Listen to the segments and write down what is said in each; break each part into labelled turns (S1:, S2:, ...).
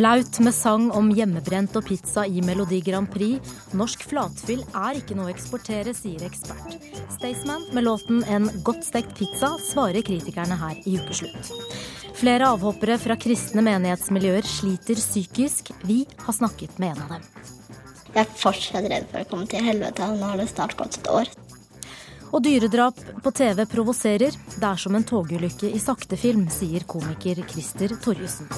S1: Flaut med sang om hjemmebrent og pizza i Melodi Grand Prix. Norsk flatfyll er ikke noe å eksportere, sier ekspert. Staysman med låten 'En godt stekt pizza' svarer kritikerne her i ukeslutt. Flere avhoppere fra kristne menighetsmiljøer sliter psykisk. Vi har snakket med en av dem.
S2: Jeg er fortsatt redd for å komme til helvete. Nå har det snart gått et år.
S1: Og dyredrap på TV provoserer. Det er som en togulykke i sakte film, sier komiker Christer Torjussen.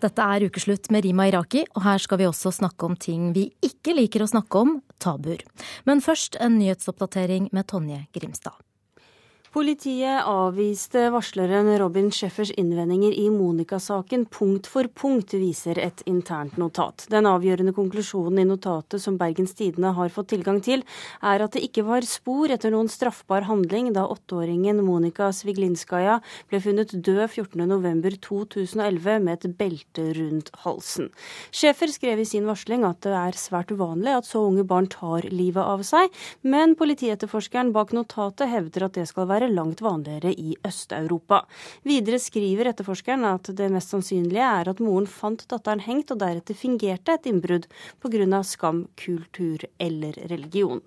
S1: Dette er ukeslutt med Rima Iraki, og her skal vi også snakke om ting vi ikke liker å snakke om, tabuer. Men først en nyhetsoppdatering med Tonje Grimstad.
S3: Politiet avviste varsleren Robin Scheffers innvendinger i Monica-saken punkt for punkt, viser et internt notat. Den avgjørende konklusjonen i notatet som Bergens Tidende har fått tilgang til, er at det ikke var spor etter noen straffbar handling da åtteåringen Monica Sviglinskaja ble funnet død 14.11.2011 med et belte rundt halsen. Schæfer skrev i sin varsling at det er svært uvanlig at så unge barn tar livet av seg, men politietterforskeren bak notatet hevder at det skal være være langt vanligere i Øst-Europa. Videre skriver etterforskeren at det mest sannsynlige er at moren fant datteren hengt og deretter fingerte et innbrudd pga. skam, kultur eller religion.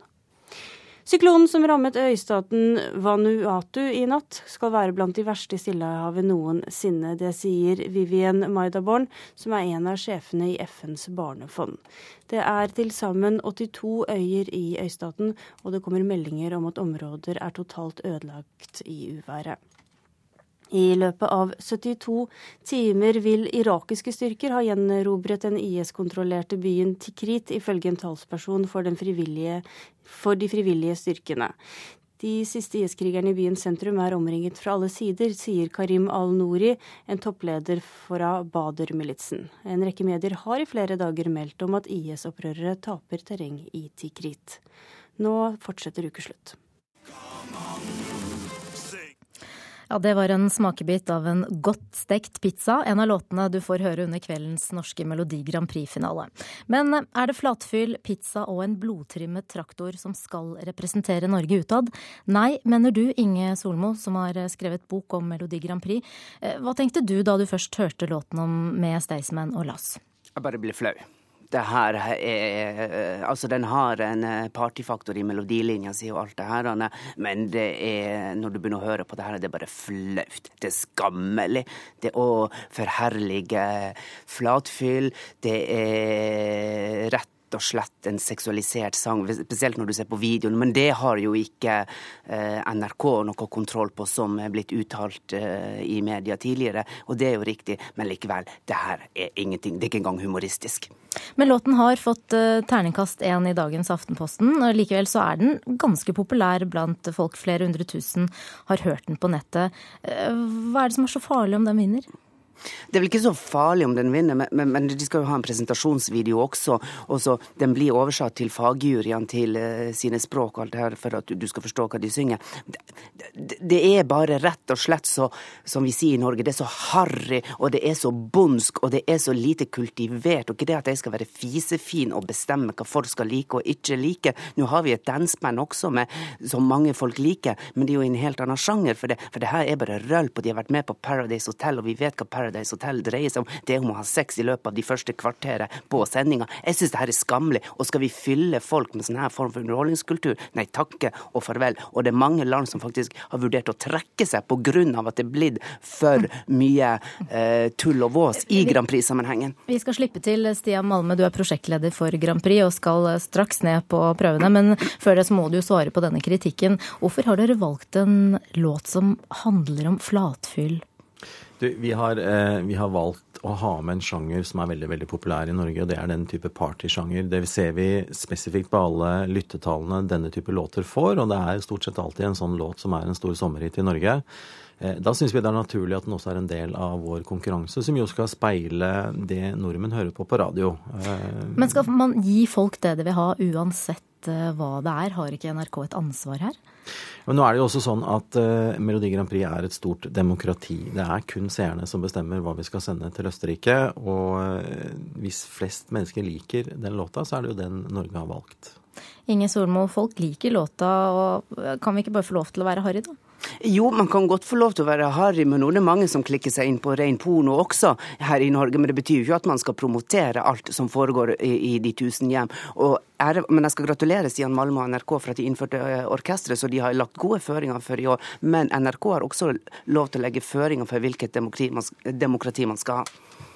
S3: Syklonen som rammet øystaten Vanuatu i natt, skal være blant de verste i Stillehavet noensinne. Det sier Vivien Maidaborn, som er en av sjefene i FNs barnefond. Det er til sammen 82 øyer i øystaten, og det kommer meldinger om at områder er totalt ødelagt i uværet. I løpet av 72 timer vil irakiske styrker ha gjenerobret den IS-kontrollerte byen Tikrit, ifølge en talsperson for, for de frivillige styrkene. De siste IS-krigerne i byens sentrum er omringet fra alle sider, sier Karim al-Nouri, en toppleder fra Bader-militsen. En rekke medier har i flere dager meldt om at IS-opprørere taper terreng i Tikrit. Nå fortsetter ukeslutt.
S1: Ja, Det var en smakebit av en godt stekt pizza, en av låtene du får høre under kveldens norske Melodi Grand Prix-finale. Men er det flatfyll, pizza og en blodtrimmet traktor som skal representere Norge utad? Nei, mener du, Inge Solmo, som har skrevet bok om Melodi Grand Prix. Eh, hva tenkte du da du først hørte låten om med Staysman og Lass?
S4: Jeg bare ble flau det her er Altså, den har en eh, partyfaktor i melodilinja si og alt det her, men det er Når du begynner å høre på det her, det er bare flaut. Det er skammelig. Det å forherlige flatfyll. Det er rett og slett en seksualisert sang, spesielt når du ser på videoen. Men det har jo ikke eh, NRK noe kontroll på, som er blitt uttalt eh, i media tidligere. Og det er jo riktig, men likevel, det her er ingenting. Det er ikke engang humoristisk.
S1: Men låten har fått uh, terningkast én i dagens Aftenposten. og Likevel så er den ganske populær blant folk. Flere hundre tusen har hørt den på nettet. Hva er det som er så farlig om den vinner?
S4: Det er vel ikke så farlig om den vinner, men, men, men de skal jo ha en presentasjonsvideo også. og så Den blir oversatt til fagjuryene til uh, sine språk og alt det her for at du, skal forstå hva de synger. Det, det, det, er bare rett og slett så, som vi sier i Norge, det er så harry, og det er så bondsk, og det er så lite kultivert. Og ikke det at jeg skal være fisefin og bestemme hva folk skal like og ikke like. Nå har vi et danseband også med, som mange folk liker, men det er jo en helt annen sjanger for det. For det her er bare rølp, og de har vært med på Paradise Hotel, og vi vet hva Paradise Paradise Hotel dreier seg om, det er om å ha sex i løpet av de første kvarteret på sendinga. Jeg syns det her er skammelig. Og skal vi fylle folk med sånn her form for underholdningskultur? Nei, takke og farvel. Og det er mange land som faktisk har vurdert å trekke seg på grunn av at det er blitt for mye eh, tull og vås i Grand Prix-sammenhengen.
S1: Vi skal slippe til Stian Malme, du er prosjektleder for Grand Prix og skal straks ned på prøvene. Men før det så må du jo svare på denne kritikken. Hvorfor har dere valgt en låt som handler om flatfyll?
S5: Du, vi, har, eh, vi, har, valgt å ha med en sjanger som er veldig veldig populær i Norge, og det er den type partysjanger. Det ser vi spesifikt på alle lyttetallene denne type låter får, og det er stort sett alltid en sånn låt som er en stor sommerhit i Norge. Eh, da syns vi det er naturlig at den også er en del av vår konkurranse, som jo skal speile det nordmenn hører på på radio.
S1: Eh, Men skal man gi folk det de vil ha, uansett eh, hva det er? Har ikke NRK et ansvar her?
S5: Men nå er det jo også sånn at uh, Melodi Grand Prix er et stort demokrati. Det er kun seerne som bestemmer hva vi skal sende til Østerrike. Og uh, hvis flest mennesker liker den låta, så er det jo den Norge har valgt.
S1: Inge Solmo, folk liker låta, og kan vi ikke bare få lov til å være harry, da?
S4: Jo, man kan godt få lov til å være harry, men nå er det mange som klikker seg inn på ren porno også her i Norge. Men det betyr jo ikke at man skal promotere alt som foregår i, i de tusen hjem. Er, men jeg skal gratulere Stian Malmö og NRK for at de innførte eh, orkesteret, så de har lagt gode føringer for i år. Men NRK har også lov til å legge føringer for hvilket demokrati man, demokrati man skal ha.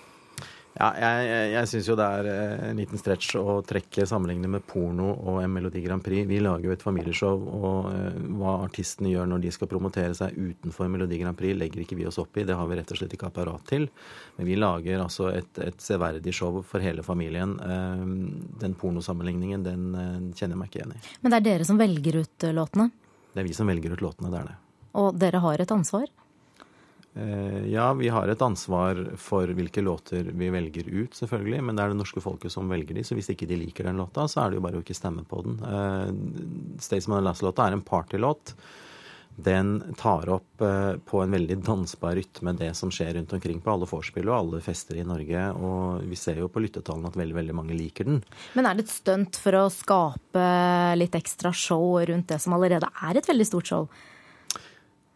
S5: Ja, jeg, jeg, jeg syns jo det er eh, en liten stretch å trekke sammenligne med porno og en Melodi Grand Prix. Vi lager jo et familieshow, og uh, hva artistene gjør når de skal promotere seg utenfor Melodi Grand Prix, legger ikke vi oss opp i. Det har vi rett og slett ikke apparat til. Men vi lager altså et, et severdig show for hele familien. Uh, den pornosammenligningen, den uh, kjenner jeg meg ikke igjen i.
S1: Men det er dere som velger ut låtene?
S5: Det er vi som velger ut låtene, det er det.
S1: Og dere har et ansvar?
S5: Eh, ja, vi har et ansvar for hvilke låter vi velger ut, selvfølgelig. Men det er det norske folket som velger de, så hvis ikke de liker den låta, så er det jo bare å ikke stemme på den. «Staysman Staysman Last-låta er en partylåt. Den tar opp uh, på en veldig dansbar rytme det som skjer rundt omkring på alle vorspiel og alle fester i Norge. Og vi ser jo på lyttetallene at veldig, veldig mange liker den.
S1: Men er det et stunt for å skape litt ekstra show rundt det som allerede er et veldig stort show?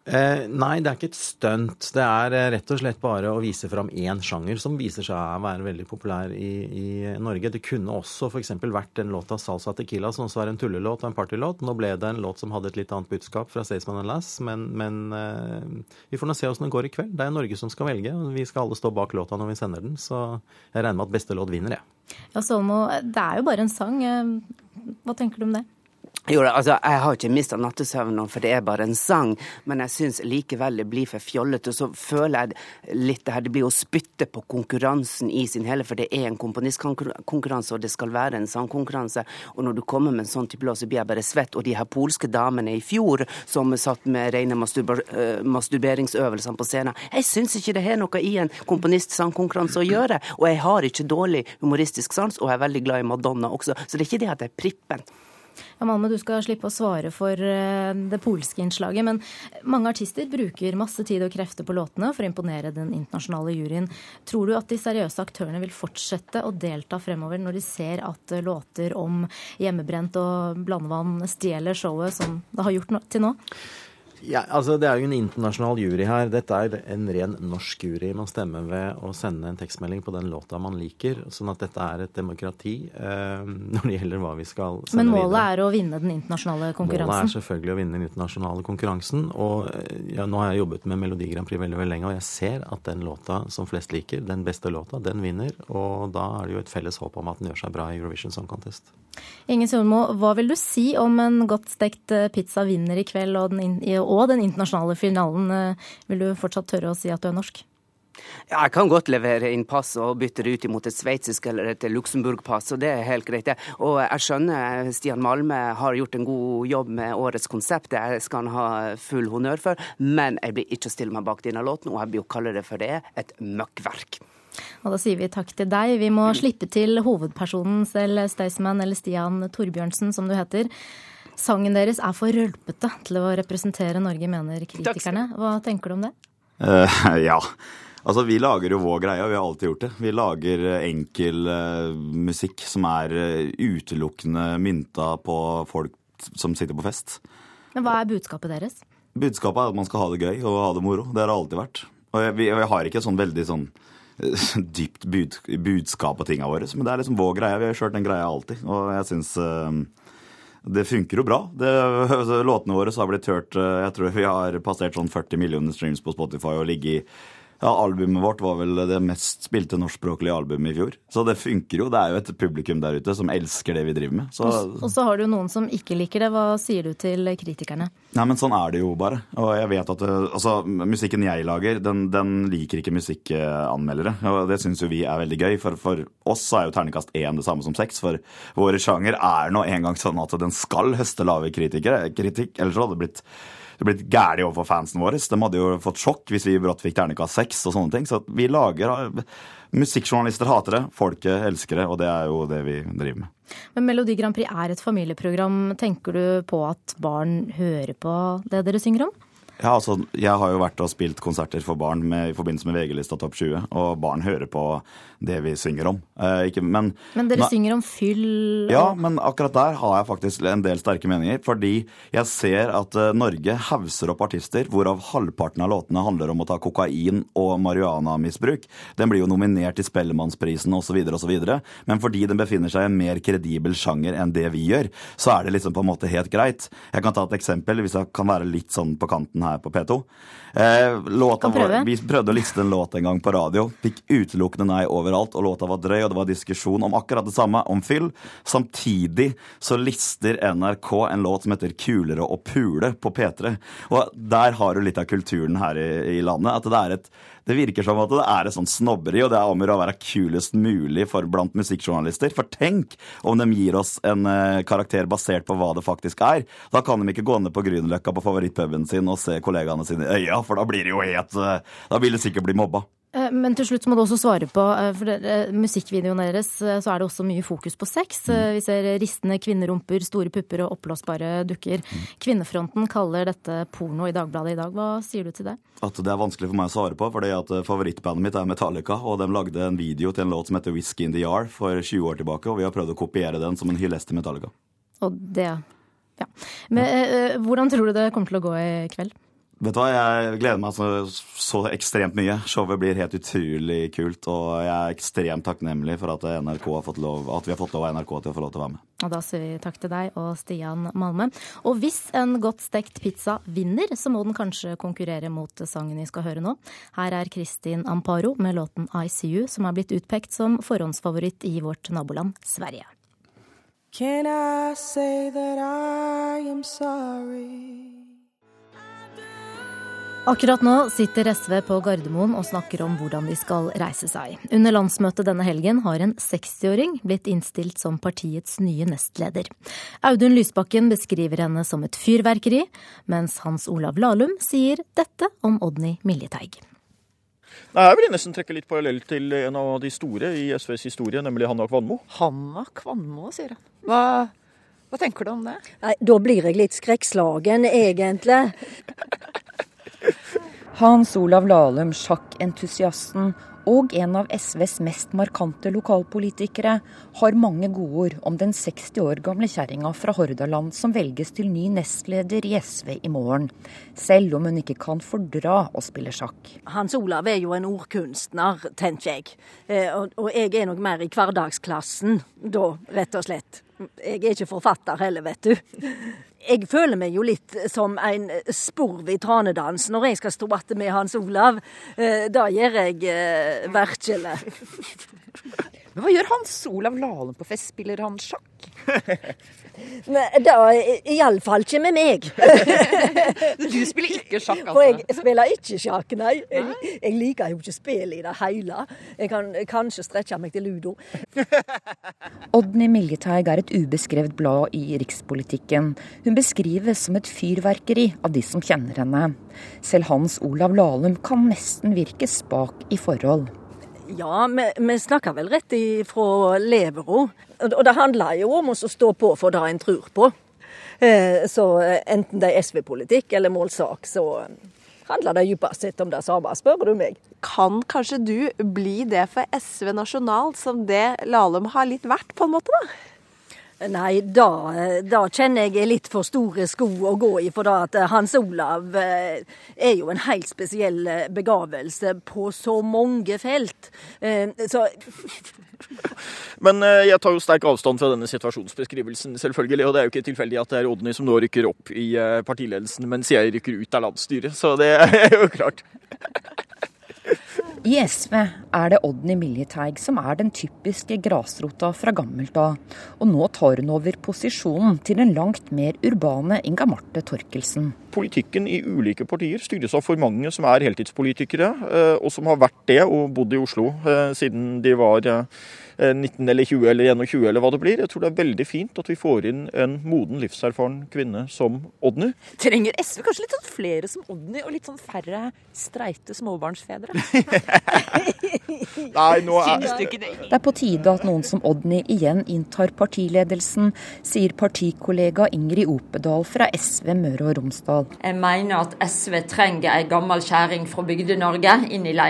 S5: Eh, nei, det er ikke et stunt. Det er eh, rett og slett bare å vise fram én sjanger som viser seg å være veldig populær i, i Norge. Det kunne også f.eks. vært en låt av Salsa Tequila som også var en tullelåt og en partylåt. Nå ble det en låt som hadde et litt annet budskap fra Staysman Lass, men, men eh, vi får nå se åssen det går i kveld. Det er Norge som skal velge, og vi skal alle stå bak låta når vi sender den. Så jeg regner med at beste låt vinner, jeg.
S1: Ja, Solmo, det er jo bare en sang. Eh, hva tenker du om det?
S4: Jo, altså, Jeg har ikke mista nattesøvnen, for det er bare en sang. Men jeg syns likevel det blir for fjollete. Så føler jeg litt det her, det blir å spytte på konkurransen i sin hele, for det er en komponistkonkurranse, og det skal være en sangkonkurranse. Og når du kommer med en sånn type låt, så blir jeg bare svett. Og de her polske damene i fjor som satt med rene masturber uh, masturberingsøvelsene på scenen, jeg syns ikke det har noe i en komponist-sangkonkurranse å gjøre. Og jeg har ikke dårlig humoristisk sans, og jeg er veldig glad i Madonna også. Så det er ikke det at jeg er prippen.
S1: Ja, du skal slippe å svare for eh, det polske innslaget, men mange artister bruker masse tid og krefter på låtene for å imponere den internasjonale juryen. Tror du at de seriøse aktørene vil fortsette å delta fremover når de ser at låter om hjemmebrent og blandevann stjeler showet som det har gjort til nå?
S5: Ja, altså Det er jo en internasjonal jury her. Dette er en ren norsk jury. Man stemmer ved å sende en tekstmelding på den låta man liker. Sånn at dette er et demokrati eh, når det gjelder hva vi skal sende
S1: videre. Men målet videre. er å vinne den internasjonale konkurransen?
S5: Målet er selvfølgelig å vinne den internasjonale konkurransen. Og eh, ja, nå har jeg jobbet med Melodi Grand Prix veldig, veldig lenge, og jeg ser at den låta som flest liker, den beste låta, den vinner. Og da er det jo et felles håp om at den gjør seg bra i Eurovision Song Contest.
S1: Inge Sundmo, hva vil du si om en godt stekt eh, pizza vinner i kveld og den, og den internasjonale finalen. Eh, vil du fortsatt tørre å si at du er norsk?
S4: Ja, jeg kan godt levere inn pass og bytte det ut imot et sveitsisk eller et Luxembourg-pass, og det er helt greit. Og jeg skjønner Stian Malme har gjort en god jobb med årets konsept, det skal han ha full honnør for, men jeg blir ikke å stille meg bak denne låten, og jeg blir å kalle det for det, et møkkverk.
S1: Og da sier vi takk til deg. Vi må slippe til hovedpersonen selv, Staysman eller Stian Torbjørnsen, som du heter. Sangen deres er for rølpete til å representere Norge, mener kritikerne. Hva tenker du om det?
S6: Uh, ja. Altså, Vi lager jo vår greie, og vi har alltid gjort det. Vi lager enkel uh, musikk som er uh, utelukkende mynta på folk som sitter på fest.
S1: Men Hva er budskapet deres?
S6: Budskapet er at man skal ha det gøy og ha det moro. Det har det alltid vært. Og jeg, vi, jeg har ikke sånn veldig sånn dypt bud, budskap på tinga våre, men det er liksom vår greie. Vi har kjørt den greia alltid, og jeg syns det funker jo bra. Det, altså, låtene våre har blitt hørt eh, Jeg tror vi har passert sånn 40 millioner streams på Spotify og ligget i ja, Albumet vårt var vel det mest spilte norskspråklige albumet i fjor. Så det funker jo. Det er jo et publikum der ute som elsker det vi driver med.
S1: Så... Og så har du noen som ikke liker det. Hva sier du til kritikerne?
S6: Nei, men Sånn er det jo bare. Og jeg vet at eh, altså, Musikken jeg lager, den, den liker ikke musikkanmeldere. Og det syns jo vi er veldig gøy. For, for oss er jo terningkast én det samme som seks. For våre sjanger er nå engang sånn at den skal høste lave kritikere, kritikk. Ellers hadde det blitt det blitt gærent overfor fansen våre. De hadde jo fått sjokk hvis vi brått fikk terningkast seks og sånne ting. Så vi lager Musikkjournalister hater det, folket elsker det, og det er jo det vi driver med.
S1: Men Melodi Grand Prix er et familieprogram. Tenker du på at barn hører på det dere synger om?
S6: Ja, altså, Jeg har jo vært og spilt konserter for barn med, i forbindelse med VG-lista Topp 20, og barn hører på det vi synger om. Eh, ikke, men,
S1: men dere
S6: na,
S1: synger om fyll og
S6: Ja, men akkurat der har jeg faktisk en del sterke meninger. Fordi jeg ser at eh, Norge hauser opp artister hvorav halvparten av låtene handler om å ta kokain og marihuanamisbruk. Den blir jo nominert til Spellemannsprisen osv., osv. Men fordi den befinner seg i en mer kredibel sjanger enn det vi gjør, så er det liksom på en måte helt greit. Jeg kan ta et eksempel, hvis jeg kan være litt sånn på kanten her på P2. Eh, var, vi prøvde å liste en låt en gang på radio. Fikk utelukkende nei overalt, og låta var drøy, og det var diskusjon om akkurat det samme, om fyll. Samtidig så lister NRK en låt som heter 'Kulere å pule' på P3. Og der har du litt av kulturen her i, i landet. At det er et det virker som at det er et sånt snobberi, og det er om å være kulest mulig for blant musikkjournalister. For tenk om de gir oss en uh, karakter basert på hva det faktisk er. Da kan de ikke gå ned på Grünerløkka på favorittpuben sin og se kollegaene sine i øya, for da blir det jo helt uh, Da vil det sikkert bli mobba.
S1: Eh, men til slutt må du også svare på, eh, for det, musikkvideoen deres eh, så er det også mye fokus på sex. Mm. Vi ser ristende kvinnerumper, store pupper og oppblåsbare dukker. Mm. Kvinnefronten kaller dette porno i Dagbladet i dag. Hva sier du til det?
S6: At det er vanskelig for meg å svare på, fordi at favorittbandet mitt er Metallica. Og de lagde en video til en låt som heter Whisky in the Yard for 20 år tilbake, og vi har prøvd å kopiere den som en hyllest til Metallica.
S1: Og det, ja. Men hvordan tror du det kommer til å gå i kveld?
S6: Vet du hva, Jeg gleder meg så, så, ekstremt mye. Showet blir helt utrolig kult. Og jeg er ekstremt takknemlig for at, NRK har fått lov, at vi har fått lov av NRK til å få lov til å være med.
S1: Og Da sier vi takk til deg og Stian Malme. Og hvis en godt stekt pizza vinner, så må den kanskje konkurrere mot sangen vi skal høre nå. Her er Kristin Amparo med låten I See You, som er blitt utpekt som forhåndsfavoritt i vårt naboland Sverige. Can I say that I am sorry? Akkurat nå sitter SV på Gardermoen og snakker om hvordan de skal reise seg. Under landsmøtet denne helgen har en 60-åring blitt innstilt som partiets nye nestleder. Audun Lysbakken beskriver henne som et fyrverkeri, mens Hans Olav Lahlum sier dette om Odny Miljeteig.
S7: Nei, Jeg vil nesten trekke litt parallell til en av de store i SVs historie, nemlig Hanna Kvanmo.
S8: Hanna Kvanmo, sier han. Hva, hva tenker du om det?
S9: Nei, Da blir jeg litt skrekkslagen, egentlig.
S10: Hans Olav Lahlum, sjakkentusiasten og en av SVs mest markante lokalpolitikere, har mange godord om den 60 år gamle kjerringa fra Hordaland som velges til ny nestleder i SV i morgen, selv om hun ikke kan fordra å spille sjakk.
S9: Hans Olav er jo en ordkunstner, tenker jeg. Eh, og jeg er nok mer i hverdagsklassen da, rett og slett. Jeg er ikke forfatter heller, vet du. Jeg føler meg jo litt som en sporv i tranedans når jeg skal stå igjen med Hans Olav. Det da gjør jeg eh, virkelig.
S8: Men hva gjør Hans Olav Lahlum på fest? Spiller han sjakk?
S9: Da iallfall ikke med meg.
S8: du spiller ikke sjakk, altså?
S9: For jeg spiller ikke sjakk, nei. Jeg, jeg liker jo ikke spill i det hele. Jeg kan kanskje strekke meg til ludo.
S10: Odny Miljeteig er et ubeskrevet blad i rikspolitikken. Hun beskrives som et fyrverkeri av de som kjenner henne. Selv Hans Olav Lahlum kan nesten virke spak i forhold.
S9: Ja, vi, vi snakker vel rett ifra levera. Og det handler jo om å stå på for det en tror på. Eh, så enten det er SV-politikk eller målsak, så handler det dypest sett om det samme, spør du meg.
S8: Kan kanskje du bli det for SV nasjonalt, som det Lahlum har litt vært, på en måte? da?
S9: Nei, da, da, kjenner jeg litt for store sko å gå i. For da at Hans Olav eh, er jo en helt spesiell eh, begavelse på så mange felt. Eh, så
S7: Men jeg tar jo sterk avstand fra denne situasjonsbeskrivelsen, selvfølgelig. Og det er jo ikke tilfeldig at det er Odny som nå rykker opp i partiledelsen, mens jeg rykker ut av landsstyret. Så det er jo klart.
S10: I SV er det Odny Miljeteig som er den typiske grasrota fra gammelt av. Og nå tar hun over posisjonen til den langt mer urbane Inga Marte Torkelsen.
S7: Politikken i ulike partier styres av for mange som er heltidspolitikere, eh, og som har vært det og bodd i Oslo eh, siden de var eh, 19 eller 20 eller 21 eller hva det blir. Jeg tror det er veldig fint at vi får inn en moden, livserfaren kvinne som Odny.
S11: Trenger SV kanskje litt sånn flere som Odny, og litt sånn færre streite småbarnsfedre?
S7: Nei, nå er...
S10: Det er på tide at noen som Odny igjen inntar partiledelsen, sier partikollega Ingrid Opedal fra SV Møre og Romsdal.
S12: Jeg mener at SV trenger ei gammel kjerring fra Bygde-Norge inn i ledelsen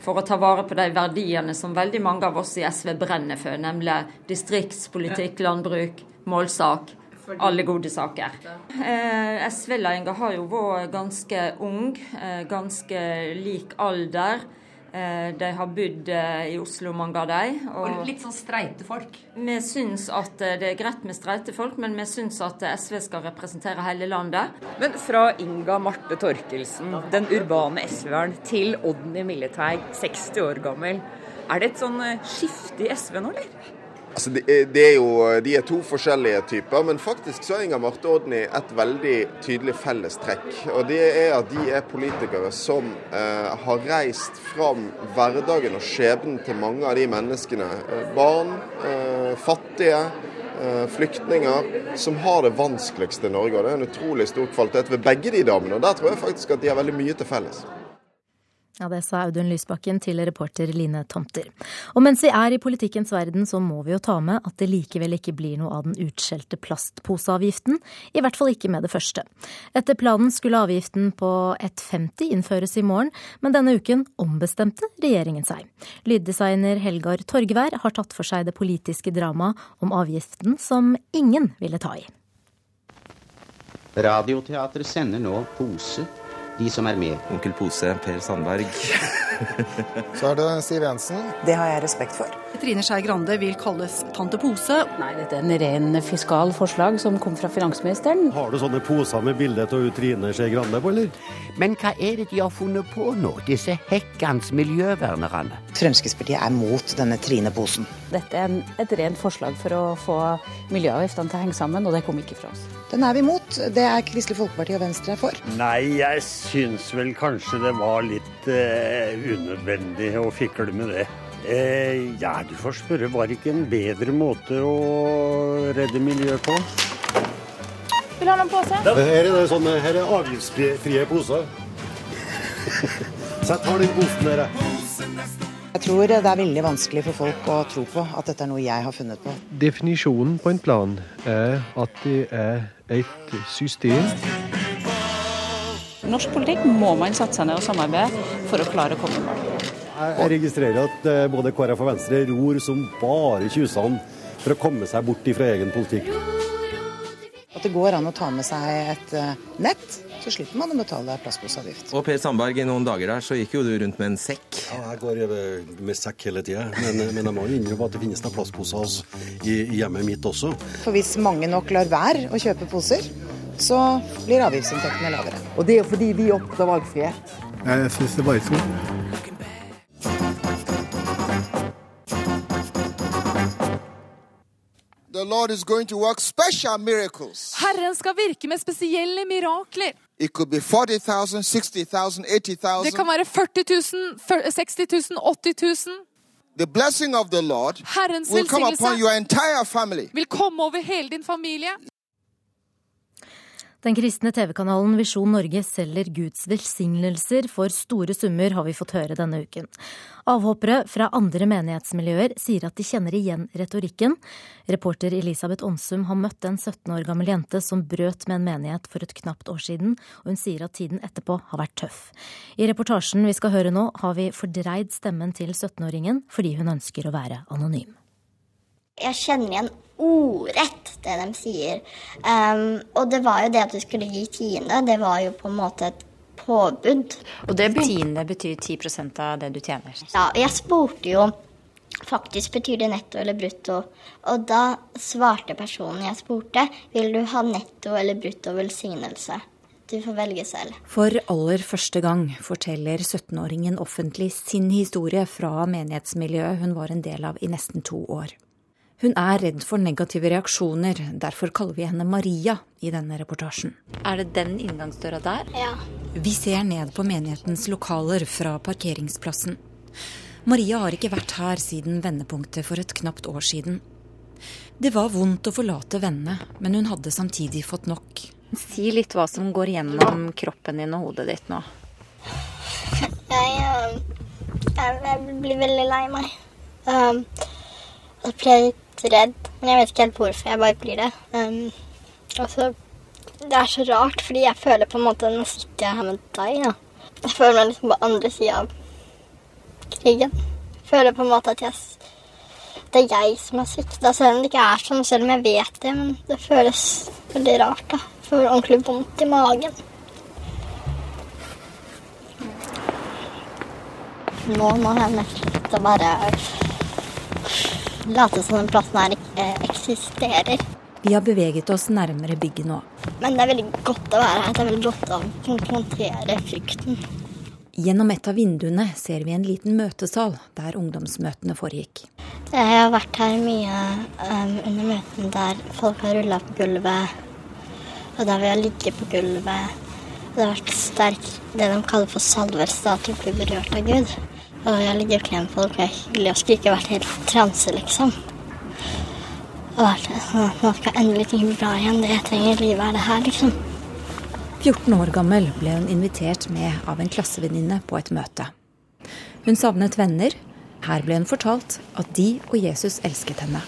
S12: for å ta vare på de verdiene som veldig mange av oss i SV brenner for, nemlig distriktspolitikk, landbruk, målsak. Alle gode saker. Eh, SV-ledelsen har jo vært ganske ung, eh, ganske lik alder. Eh, de har bodd eh, i Oslo, mange av dem.
S11: Og litt sånn streite folk?
S12: Vi syns at eh, det er greit med streite folk, men vi syns at SV skal representere hele landet.
S11: Men fra Inga Marte Torkelsen, den urbane SV-eren, til Odny Milleteig, 60 år gammel. Er det et sånn skifte i SV nå, eller?
S13: Altså, det, det er jo, de er to forskjellige typer, men faktisk så er Inga Marte Odny et veldig tydelig fellestrekk. Og det er at de er politikere som eh, har reist fram hverdagen og skjebnen til mange av de menneskene, eh, barn, eh, fattige, eh, flyktninger, som har det vanskeligste i Norge. Og det er en utrolig stor kvalitet ved begge de damene. Og der tror jeg faktisk at de har veldig mye til felles.
S1: Ja, Det sa Audun Lysbakken til reporter Line Tomter. Og mens vi er i politikkens verden, så må vi jo ta med at det likevel ikke blir noe av den utskjelte plastposeavgiften. I hvert fall ikke med det første. Etter planen skulle avgiften på 1,50 innføres i morgen, men denne uken ombestemte regjeringen seg. Lyddesigner Helgar Torgvær har tatt for seg det politiske dramaet om avgiften som ingen ville ta i.
S14: Radioteatret sender nå Pose de som er med.
S15: Onkel Pose, Per Sandberg.
S16: Så er det Siv Jensen.
S17: Det har jeg respekt for.
S18: Trine Skei Grande vil kalles tante Pose.
S19: Nei, dette er en ren fiskal forslag som kom fra finansministeren.
S20: Har du sånne poser med bilde av Trine Skei Grande på, eller?
S14: Men hva er det de har funnet på nå, disse hekkans miljøvernerne?
S17: Fremskrittspartiet er mot denne Trine-posen.
S19: Dette er en, et rent forslag for å få miljøavgiftene til å henge sammen, og det kom ikke fra oss.
S17: Den er vi imot. Det er Kristelig Folkeparti og Venstre for.
S20: Nei, jeg syns vel kanskje det var litt eh, unødvendig å fikle med det. Eh, ja, du får spørre. Var det ikke en bedre måte å redde miljøet på?
S18: Vil du ha noen pose?
S20: Her er det sånne, her er avgiftsfrie poser. Så jeg tar den posen der, jeg.
S17: Jeg tror det er veldig vanskelig for folk å tro på at dette er noe jeg har funnet på.
S21: Definisjonen på en plan er at det er et system.
S19: Norsk politikk må man sette seg ned og samarbeide for å klare å komme i mål.
S20: Jeg registrerer at eh, både KrF og Venstre ror som bare tjusene for å komme seg bort fra egen politikk.
S17: At det går an å ta med seg et eh, nett så slipper man å betale plastposeavgift.
S15: Og Per Sandberg, i noen dager der så gikk jo du rundt med en sekk.
S20: Ja, jeg går med sekk hele tida, men, men, jeg må jo innrømme at det finnes noen plastposer i, i hjemmet mitt også.
S17: For hvis mange nok lar være å kjøpe poser, så blir avgiftsinntektene lavere.
S22: Og det er jo fordi vi er opptatt av valgfrihet.
S23: Jeg syns det bare.
S24: The Lord is going to work special miracles.
S18: Herren skal virke med spesielle mirakler.
S24: It could be 40,000, 60,000, 80,000.
S18: Det kan være 40 000, 60 000, 80 000.
S24: The blessing of the Lord
S18: Herrens
S24: will come upon your entire family.
S18: vil komme over hele din familie.
S1: Den kristne TV-kanalen Visjon Norge selger Guds velsignelser for store summer, har vi fått høre denne uken. Avhoppere fra andre menighetsmiljøer sier at de kjenner igjen retorikken. Reporter Elisabeth Onsum har møtt en 17 år gammel jente som brøt med en menighet for et knapt år siden, og hun sier at tiden etterpå har vært tøff. I reportasjen vi skal høre nå, har vi fordreid stemmen til 17-åringen fordi hun ønsker å være anonym.
S2: Jeg kjenner igjen ordrett det de sier. Um, og det var jo det at du skulle gi tiende. Det var jo på en måte et påbud.
S25: Og det tiende betyr 10% av det du tjener?
S2: Ja, jeg spurte jo faktisk betyr det netto eller brutto. Og da svarte personen jeg spurte, vil du ha netto eller brutto velsignelse. Du får velge selv.
S25: For aller første gang forteller 17-åringen offentlig sin historie fra menighetsmiljøet hun var en del av i nesten to år. Hun er redd for negative reaksjoner, derfor kaller vi henne Maria i denne reportasjen. Er det den inngangsdøra der?
S2: Ja.
S25: Vi ser ned på menighetens lokaler fra parkeringsplassen. Maria har ikke vært her siden vendepunktet for et knapt år siden. Det var vondt å forlate vennene, men hun hadde samtidig fått nok.
S19: Si litt hva som går gjennom kroppen din og hodet ditt nå.
S2: Jeg, eh, jeg, jeg blir veldig lei meg. Um, jeg blir litt redd, men jeg vet ikke helt hvorfor. Jeg bare blir det. Um, altså, det er så rart, fordi jeg føler på en måte Nå sitter jeg her med deg. Da. Jeg føler meg liksom på andre sida av krigen. Jeg føler på en måte at jeg, det er jeg som har svikta, selv om det ikke er sånn, selv om jeg vet det. Men det føles veldig rart. da. Jeg får ordentlig vondt i magen. Nå, har jeg nesten lyst til å bare late som den plassen her eksisterer.
S25: Vi har beveget oss nærmere bygget nå.
S2: Men det er veldig godt å være her. Det er veldig godt å konfrontere frykten.
S25: Gjennom et av vinduene ser vi en liten møtesal der ungdomsmøtene foregikk.
S2: Jeg har vært her mye um, under møtene der folk har rulla på gulvet, og der vi har ligget på gulvet. Det har vært sterk det de kaller for salvelse, at du blir berørt av Gud. Og jeg ligger og klemmer folk, og hyggelig og skulle ikke vært helt transe, liksom. Og vært sånn at nå skal endelig ting bli bra igjen. Det jeg trenger i livet, er det her, liksom.
S25: 14 år gammel ble hun invitert med av en klassevenninne på et møte. Hun savnet venner. Her ble hun fortalt at de og Jesus elsket henne.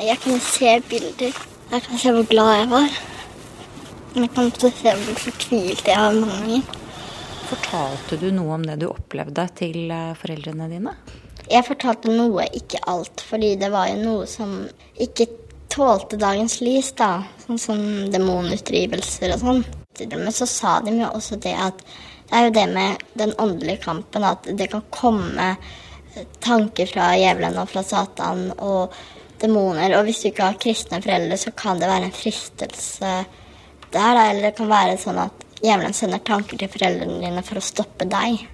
S2: Jeg kunne se bilder. Jeg kan se hvor glad jeg var. Jeg kan også se hvor fortvilt jeg var mange ganger.
S19: Fortalte du noe om det du opplevde til eh, foreldrene dine?
S2: Jeg fortalte noe, ikke alt, fordi det var jo noe som ikke tålte dagens lys, da. Sånn som demonutdrivelser og sånn. Men så sa de jo også det at det er jo det med den åndelige kampen, at det kan komme tanker fra djevelen og fra Satan og demoner. Og hvis du ikke har kristne foreldre, så kan det være en fristelse der. Da. Eller det kan være sånn at djevelen sender tanker til foreldrene dine for å stoppe deg.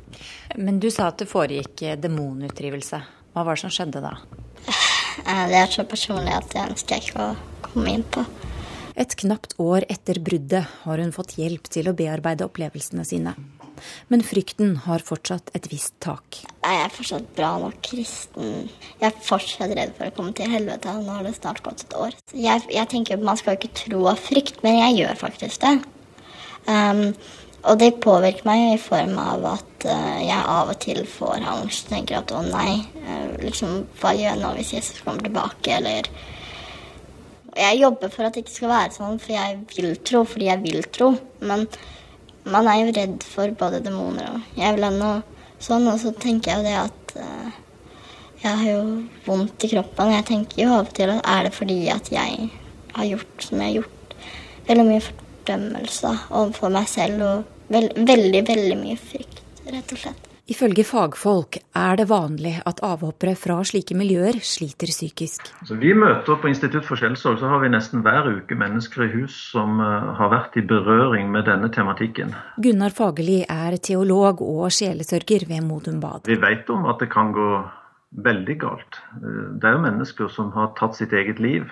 S19: Men du sa at det foregikk demonutdrivelse. Hva var det som skjedde da?
S2: Eh, det er så personlig at det ønsker jeg ikke å komme inn på.
S25: Et knapt år etter bruddet har hun fått hjelp til å bearbeide opplevelsene sine. Men frykten har fortsatt et visst tak.
S2: Jeg er fortsatt bra nok kristen. Jeg er fortsatt redd for å komme til helvete. Nå har det snart gått et år. Jeg, jeg tenker Man skal ikke tro av frykt, men jeg gjør faktisk det. Um, og det påvirker meg i form av at uh, jeg av og til får angst. Tenker at å nei, uh, liksom, hva gjør jeg nå hvis Jesus kommer tilbake, eller Jeg jobber for at det ikke skal være sånn, for jeg vil tro fordi jeg vil tro. Men man er jo redd for både demoner og jævlene og sånn, og så tenker jeg jo det at uh, jeg har jo vondt i kroppen. Jeg tenker jo av og til at er det fordi at jeg har gjort som jeg har gjort, veldig mye fordømmelse overfor meg selv og veld, veldig, veldig mye frykt, rett og slett.
S25: Ifølge fagfolk er det vanlig at avhoppere fra slike miljøer sliter psykisk.
S26: Altså, vi møter På Institutt for selvsorg så har vi nesten hver uke mennesker i hus som uh, har vært i berøring med denne tematikken.
S25: Gunnar Fagerli er teolog og sjelesørger ved Modum Bad.
S26: Vi vet om at det kan gå veldig galt. Uh, det er jo mennesker som har tatt sitt eget liv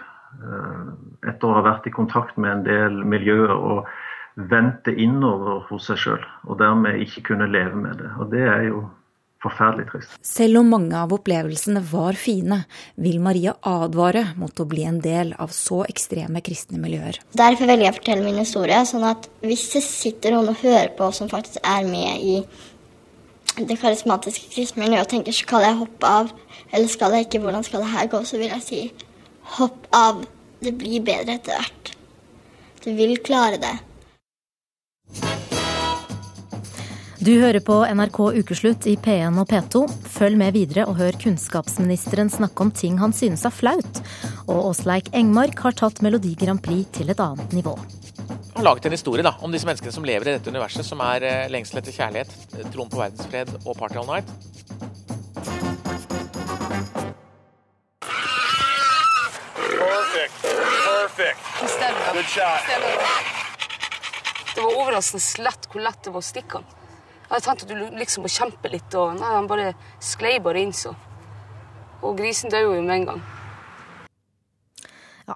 S26: etter å ha vært i kontakt med en del miljøer. og vente innover hos seg sjøl, og dermed ikke kunne leve med det. Og det er jo forferdelig trist.
S25: Selv om mange av opplevelsene var fine, vil Maria advare mot å bli en del av så ekstreme kristne miljøer.
S2: Derfor velger jeg å fortelle min historie, sånn at hvis det sitter noen og hører på som faktisk er med i det karismatiske kristne miljøet og tenker skal jeg hoppe av, eller skal jeg ikke, hvordan skal det her gå, så vil jeg si hopp av. Det blir bedre etter hvert. Du vil klare det.
S1: Du hører på NRK Ukeslutt i P1 og P2. Følg med videre og hør kunnskapsministeren snakke om ting han synes er flaut. Og Åsleik Engmark har tatt Melodi Grand Prix til et annet nivå.
S27: Har laget en historie da, om disse menneskene som lever i dette universet, som er eh, lengsel etter kjærlighet, troen på verdensfred og party all night.
S28: Perfect. Good shot.
S29: Det var overraskende lett hvor lett det var å stikke han. Jeg hadde tenkt at du liksom må kjempe litt, og nei, han bare sklei bare inn så. Og grisen døde jo med en gang.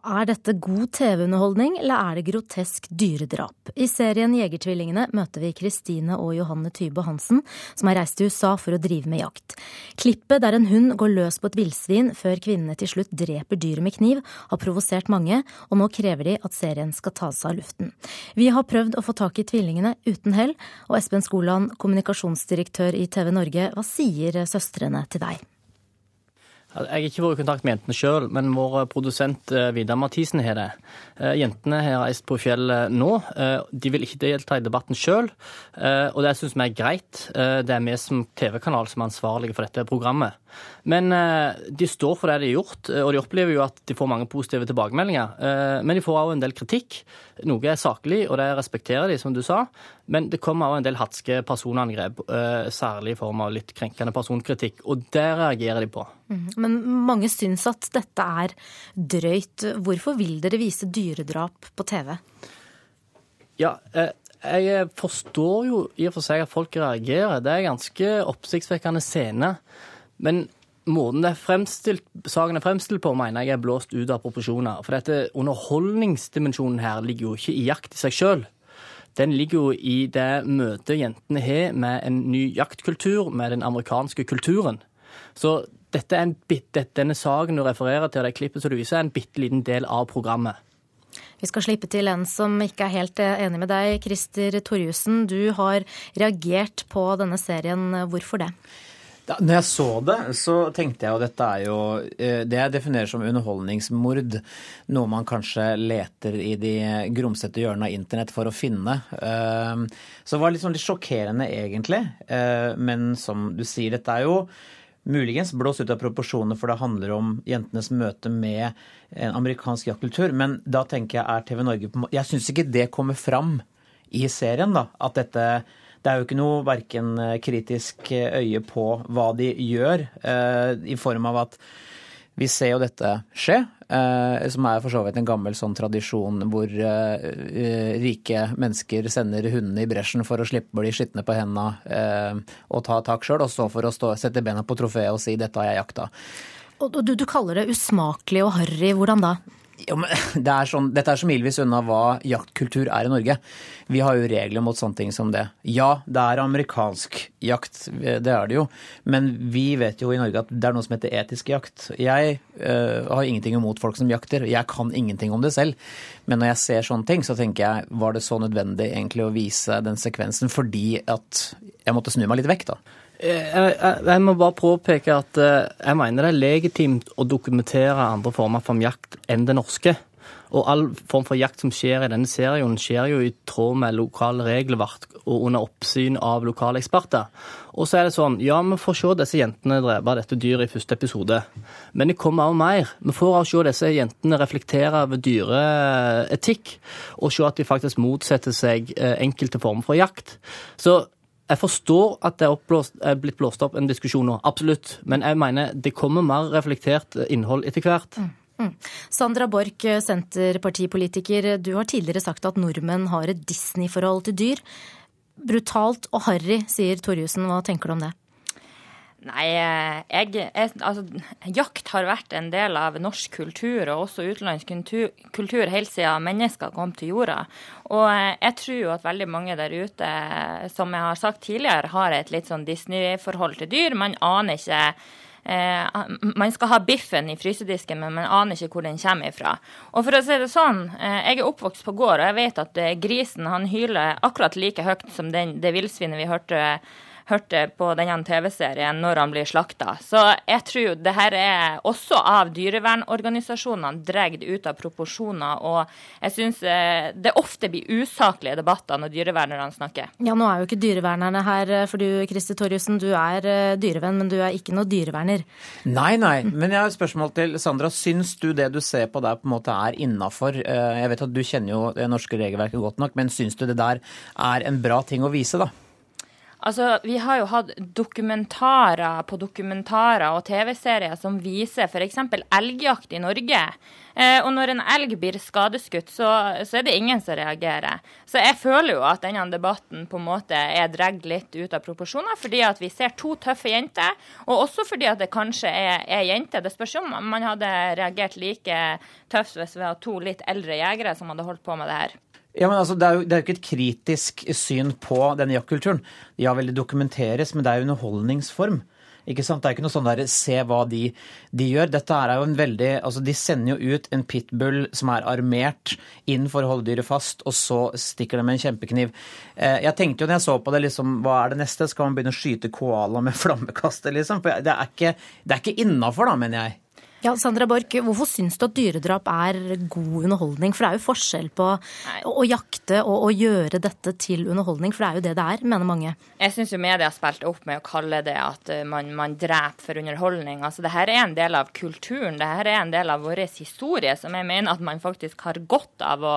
S1: Er dette god TV-underholdning, eller er det grotesk dyredrap? I serien Jegertvillingene møter vi Kristine og Johanne Tybe Hansen, som har reist til USA for å drive med jakt. Klippet der en hund går løs på et villsvin før kvinnene til slutt dreper dyret med kniv, har provosert mange, og nå krever de at serien skal tas av luften. Vi har prøvd å få tak i tvillingene uten hell, og Espen Skoland, kommunikasjonsdirektør i TV Norge, hva sier søstrene til deg?
S30: Jeg har ikke vært i kontakt med jentene sjøl, men vår produsent eh, Vidar Mathisen har det. Eh, jentene har reist på fjellet nå. Eh, de vil ikke delta i debatten sjøl, og det syns vi er greit. Det er vi som TV-kanal som er ansvarlige for dette programmet. Men de står for det de har gjort, og de opplever jo at de får mange positive tilbakemeldinger. Men de får òg en del kritikk. Noe er saklig, og det respekterer de, som du sa. Men det kommer òg en del hatske personangrep, særlig i form av litt krenkende personkritikk, og det reagerer de på.
S1: Mm. Men mange syns at dette er drøyt. Hvorfor vil dere vise dyredrap på TV?
S30: Ja, jeg forstår jo i og for seg at folk reagerer. Det er ganske oppsiktsvekkende scene. Men måten det er fremstilt, saken er fremstilt på, mener jeg er blåst ut av proporsjoner. For dette underholdningsdimensjonen her ligger jo ikke i jakt i seg sjøl. Den ligger jo i det møtet jentene har med en ny jaktkultur, med den amerikanske kulturen. Så dette er en bit, denne saken du refererer til, det klippet som du viser, er en bitte liten del av programmet.
S1: Vi skal slippe til en som ikke er helt enig med deg. Christer Torjussen, du har reagert på denne serien. Hvorfor det?
S31: Da når jeg så det, så tenkte jeg jo dette er jo eh, det jeg definerer som underholdningsmord. Noe man kanskje leter i de grumsete hjørnene av internett for å finne. Eh, så det var sånn litt sjokkerende, egentlig. Men som du sier, dette er jo muligens blåst ut av proporsjoner, for det handler om jentenes møte med en amerikansk jaktkultur. Men da tenker jeg er TV Norge på Jeg syns ikke det kommer fram i serien, da. At dette Det er jo ikke noe verken kritisk øye på hva de gjør, eh, i form av at vi ser jo dette skje, eh, som er for så vidt en gammel sånn tradisjon hvor eh, rike mennesker sender hundene i bresjen for å slippe å bli skitne på eh, og ta tak sjøl, og så for å stå, sette bena på trofeet og si 'dette har jeg jakta'.
S1: Og du, du kaller det usmakelig og harry. Hvordan da?
S31: Men det er sånn, dette er så milevis unna hva jaktkultur er i Norge. Vi har jo regler mot sånne ting som det. Ja, det er amerikansk jakt, det er det jo. Men vi vet jo i Norge at det er noe som heter etisk jakt. Jeg øh, har ingenting imot folk som jakter. Jeg kan ingenting om det selv. Men når jeg ser sånne ting, så tenker jeg var det så nødvendig egentlig å vise den sekvensen fordi at jeg måtte snu meg litt vekk, da.
S30: Jeg, jeg, jeg, må bare påpeke at jeg mener det er legitimt å dokumentere andre former for jakt enn det norske. Og all form for jakt som skjer i denne serien, skjer jo i tråd med lokale regelverk og under oppsyn av lokale eksperter. Og så er det sånn, ja, vi får se disse jentene drepe dette dyret i første episode. Men det kommer også mer. Vi får også se disse jentene reflektere over dyreetikk, og se at de faktisk motsetter seg enkelte former for jakt. Så jeg forstår at det er, oppblåst, er, blitt blåst opp en diskusjon nå, absolutt. Men jeg mener det kommer mer reflektert innhold etter hvert. Mm.
S1: Mm. Sandra Borch, senterpartipolitiker. Du har tidligere sagt at nordmenn har et Disney-forhold til dyr. Brutalt og harry, sier Torjussen. Hva tenker du om det?
S32: Nei, jeg, jeg, altså, jakt har vært en del av norsk kultur og også utenlandsk kultur, kultur helt siden mennesker kom til jorda. Og jeg tror jo at veldig mange der ute, som jeg har sagt tidligere, har et litt sånn Disney-forhold til dyr. Man aner ikke eh, Man skal ha biffen i frysedisken, men man aner ikke hvor den kommer ifra. Og for å si det sånn, eh, jeg er oppvokst på gård, og jeg vet at eh, grisen han hyler akkurat like høyt som den, det villsvinet vi hørte hørte på denne TV-serien når han blir slakta. Så jeg tror det her er også av dyrevernorganisasjonene dratt ut av proporsjoner. Og jeg syns eh, det ofte blir usaklige debatter når dyrevernerne snakker.
S1: Ja, nå er jo ikke dyrevernerne her for du, Kristi Torjussen. Du er eh, dyrevenn, men du er ikke noe dyreverner.
S31: Nei, nei. Men jeg har et spørsmål til Sandra. Syns du det du ser på der på en måte er innafor? Eh, jeg vet at du kjenner jo det norske regelverket godt nok, men syns du det der er en bra ting å vise, da?
S32: Altså, Vi har jo hatt dokumentarer på dokumentarer og TV-serier som viser f.eks. elgjakt i Norge. Eh, og når en elg blir skadeskutt, så, så, er det ingen som reagerer. Så jeg føler jo at denne debatten på en måte er dratt litt ut av proporsjoner, fordi at vi ser to tøffe jenter, og også fordi at det kanskje er, er jenter. Det spørs om man hadde reagert like tøft hvis vi hadde to litt eldre jegere som hadde holdt på med det her.
S31: Ja, men altså, det, er jo, det er jo ikke et kritisk syn på denne jaktkulturen. Ja vel, det dokumenteres, men det er jo underholdningsform. Ikke sant? Det er ikke noe sånn der se hva de, de, gjør. Dette er jo en veldig Altså, de sender jo ut en pitbull som er armert inn for å holde dyret fast, og så stikker de med en kjempekniv. Eh, jeg tenkte jo når jeg så på det, liksom, hva er det neste? Skal man begynne å skyte koala med flammekaster, liksom? For det er ikke, det ikke innafor, da, mener jeg.
S1: Ja, Sandra Borch, hvorfor syns du at dyredrap er god underholdning? For det er jo forskjell på å, å jakte og å gjøre dette til underholdning, for det er jo det det er, mener mange.
S32: Jeg syns jo media har spilt opp med å kalle det at eh, man, man dreper for underholdning. Altså, det her er en del av kulturen, det her er en del av vår historie, som jeg mener at man faktisk har godt av å,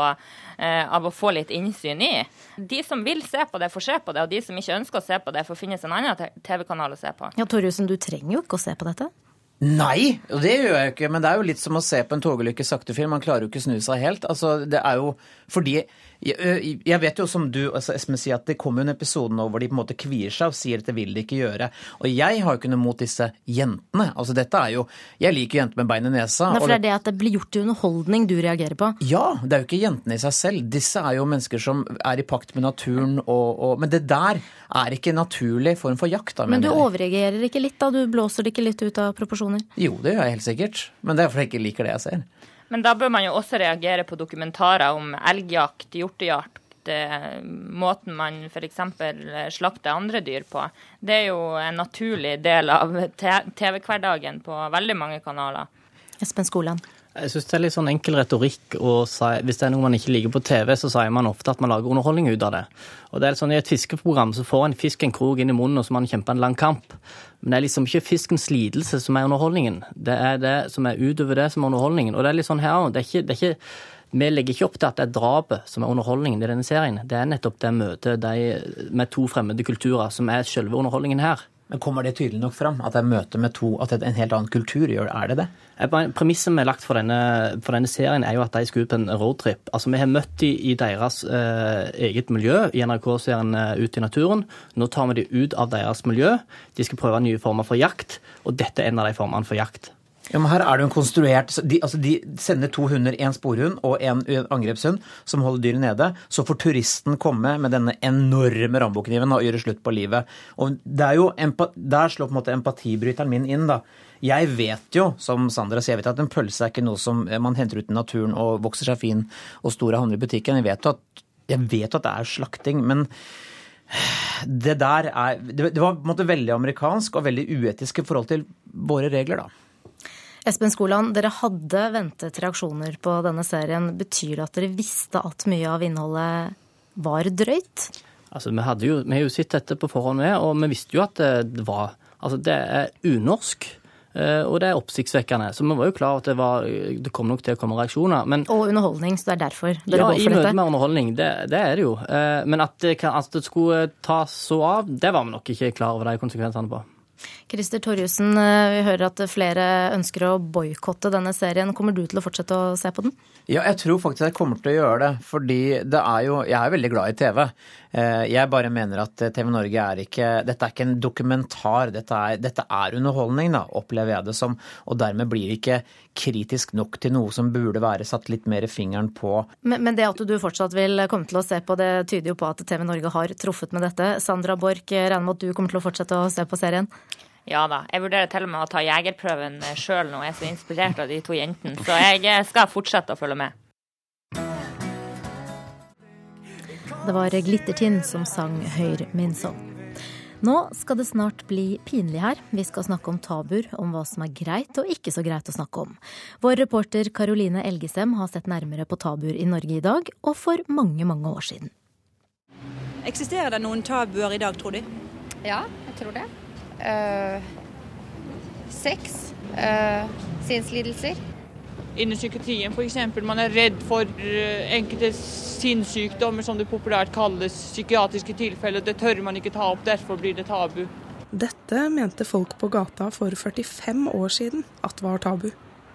S32: eh, av å få litt innsyn i. De som vil se på det, får se på det, og de som ikke ønsker å se på det, får finnes en annen TV-kanal å se på.
S1: Ja, Torjussen, du trenger jo ikke å se på dette.
S31: Nei, og det gjør jeg jo ikke. Men det er jo litt som å se på en togulykke sakte film. Man klarer jo ikke å snu seg helt. Altså, det er jo fordi jeg vet jo som du altså Espen sier, at det kommer en episode nå hvor de på en måte kvier seg og sier at det vil de ikke gjøre. Og jeg har jo ikke noe mot disse jentene. Altså dette er jo Jeg liker jenter med bein i nesa.
S1: Nei, for det er det at det blir gjort til underholdning du reagerer på?
S31: Ja, det er jo ikke jentene i seg selv. Disse er jo mennesker som er i pakt med naturen og, og Men det der er ikke naturlig form for jakt. Da,
S1: men du overreagerer ikke litt da? Du blåser det ikke litt ut av proporsjoner?
S31: Jo, det gjør jeg helt sikkert. Men det er fordi jeg ikke liker det jeg ser.
S32: Men da bør man jo også reagere på dokumentarer om elgjakt, hjortejakt, måten man f.eks. slakter andre dyr på. Det er jo en naturlig del av TV-hverdagen på veldig mange kanaler.
S1: Espen Skoland.
S30: Jeg syns det er litt sånn enkel retorikk å si Hvis det er noe man ikke liker på TV, så sier man ofte at man lager underholdning ut av det. Og det er sånn I et fiskeprogram så får en fisk en krok inn i munnen, og så må man kjempe en lang kamp. Men det er liksom ikke fiskens lidelse som er underholdningen. Det er det som er utover det som er underholdningen. Og det er litt sånn her òg. Vi legger ikke opp til at det er drapet som er underholdningen i denne serien. Det er nettopp det møtet de, med to fremmede kulturer som er selve underholdningen her.
S31: Men Kommer det tydelig nok fram? At det er møte med to, at det er en helt annen kultur gjør Er det det?
S30: Premisset vi har lagt for denne, for denne, serien, er jo at de skal ut på en roadtrip. Altså, Vi har møtt dem i deres eh, eget miljø i NRK-serien eh, Ut i naturen. Nå tar vi dem ut av deres miljø. De skal prøve nye former for jakt, og dette er en av de formene for jakt.
S31: Ja, men Her er det jo en konstruert de, altså de sender to hunder, en sporhund og en angrepshund, som holder dyret nede. Så får turisten komme med denne enorme rambokniven og gjøre slutt på livet. Og er Der slår på en måte empatibryteren min inn. da. Jeg vet jo, som Sandra sier, jeg vet at en pølse er ikke noe som man henter ut i naturen og vokser seg fin og stor og handler i butikken. Jeg vet jo at, jeg vet at det er slakting. men det der er Det var på en måte veldig amerikansk og veldig uetisk i forhold til våre regler, da.
S1: Espen Skoland, dere hadde ventet reaksjoner på denne serien. Betyr det at dere visste at mye av innholdet var drøyt?
S30: Altså, vi, jo, vi har jo sett dette på forhånd, med, og vi visste jo at det var Altså, det er unorsk. Eh, og det er oppsiktsvekkende. Så vi var jo klar over at det, var, det kom nok til å komme reaksjoner. Men,
S1: og underholdning, så det er derfor dere
S30: ja,
S1: går for dette?
S30: Ja, i møte med underholdning. Det, det, er det jo. Eh, men at det, at det skulle tas så av, det var vi nok ikke klar over de konsekvensene på.
S1: Christer Torjussen, eh, vi hører at flere ønsker å boikotte denne serien. Kommer du til å fortsette å se på den?
S31: Ja, jeg tror faktisk jeg kommer til å gjøre det. Fordi det er jo Jeg er veldig glad i TV. Eh, jeg bare mener at TV Norge er ikke Dette er ikke en dokumentar. Dette er, dette er underholdning, da, opplever jeg det som. Og dermed blir det ikke kritisk nok til noe som burde være satt litt mer fingeren på.
S1: Men, men, det at du fortsatt vil komme til å se på, det tyder jo på at TV Norge har truffet med dette. Sandra Borch, regner med at du kommer til å fortsette å se på serien?
S32: Ja da. Jeg vurderer til og med å ta jegerprøven sjøl nå. Jeg er så inspirert av de to jentene. Så jeg skal fortsette å følge med.
S1: Det var Glittertind som sang 'Høyr min sånn'. Nå skal det snart bli pinlig her. Vi skal snakke om tabuer, om hva som er greit og ikke så greit å snakke om. Vår reporter Karoline Elgesem har sett nærmere på tabuer i Norge i dag, og for mange, mange år siden.
S33: Eksisterer det noen tabuer i dag, tror de?
S34: Ja, jeg tror det. Uh, sex, øh, sinnslidelser.
S35: Innen psykiatrien f.eks. Man er redd for uh, enkelte sinnssykdommer, som det populært kalles, psykiatriske tilfeller. Det tør man ikke ta opp, derfor blir det tabu.
S36: Dette mente folk på gata for 45 år siden at var tabu.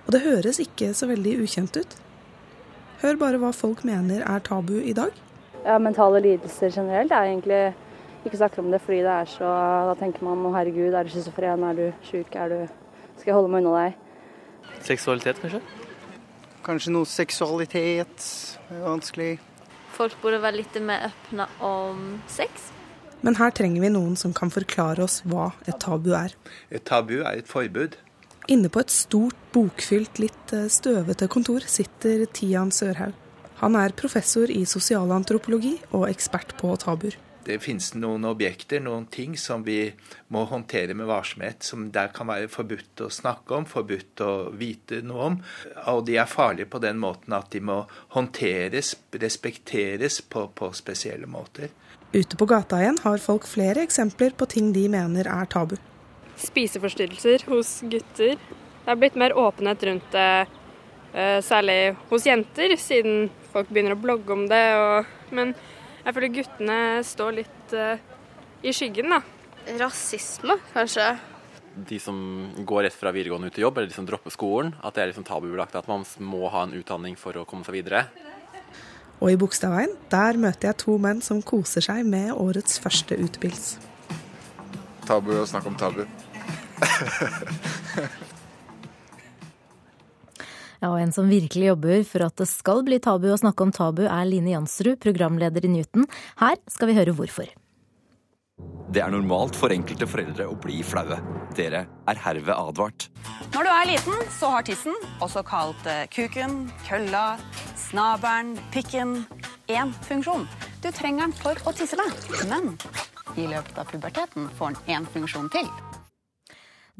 S36: Og det høres ikke så veldig ukjent ut. Hør bare hva folk mener er tabu i dag.
S37: Ja, Mentale lidelser generelt er egentlig ikke snakker om det fordi det er så Da tenker man å herregud, er du schizofren, er du sjuk, er du Skal jeg holde meg unna deg?
S38: Seksualitet, kanskje?
S39: Kanskje noe seksualitet. Vanskelig.
S23: Folk burde være litt mer åpne om sex.
S36: Men her trenger vi noen som kan forklare oss hva et tabu er.
S40: Et tabu er et forbud.
S36: Inne på et stort, bokfylt, litt eh, støvete kontor sitter Tian Sørhaug. Han er professor i sosialantropologi og ekspert på tabuer.
S40: Det finnes noen objekter, noen ting, som vi må håndtere med varsomhet. Som der kan være forbudt å snakke om, forbudt å vite noe om. Og de er farlige på den måten at de må håndteres, respekteres på, på spesielle måter.
S36: Ute på gata igjen har folk flere eksempler på ting de mener er tabu.
S41: Spiseforstyrrelser hos gutter. Det er blitt mer åpenhet rundt det, eh, særlig hos jenter, siden folk begynner å blogge om det. Og, men jeg føler guttene står litt uh, i skyggen, da.
S23: Rasisme, kanskje.
S42: De som går rett fra videregående ut i jobb, eller de som dropper skolen, at det er liksom tabubelagt at man må ha en utdanning for å komme seg videre.
S36: Og i Bogstadveien, der møter jeg to menn som koser seg med årets første utepils.
S43: Tabu å snakke om tabu.
S1: Ja, og En som virkelig jobber for at det skal bli tabu å snakke om tabu, er Line Jansrud, programleder i Newton. Her skal vi høre hvorfor.
S44: Det er normalt for enkelte foreldre å bli flaue. Dere er herved advart.
S45: Når du er liten, så har tissen, også kalt eh, kuken, kølla, snabelen, pikken, én funksjon. Du trenger den for å tisse deg, men i løpet av puberteten får den én funksjon til.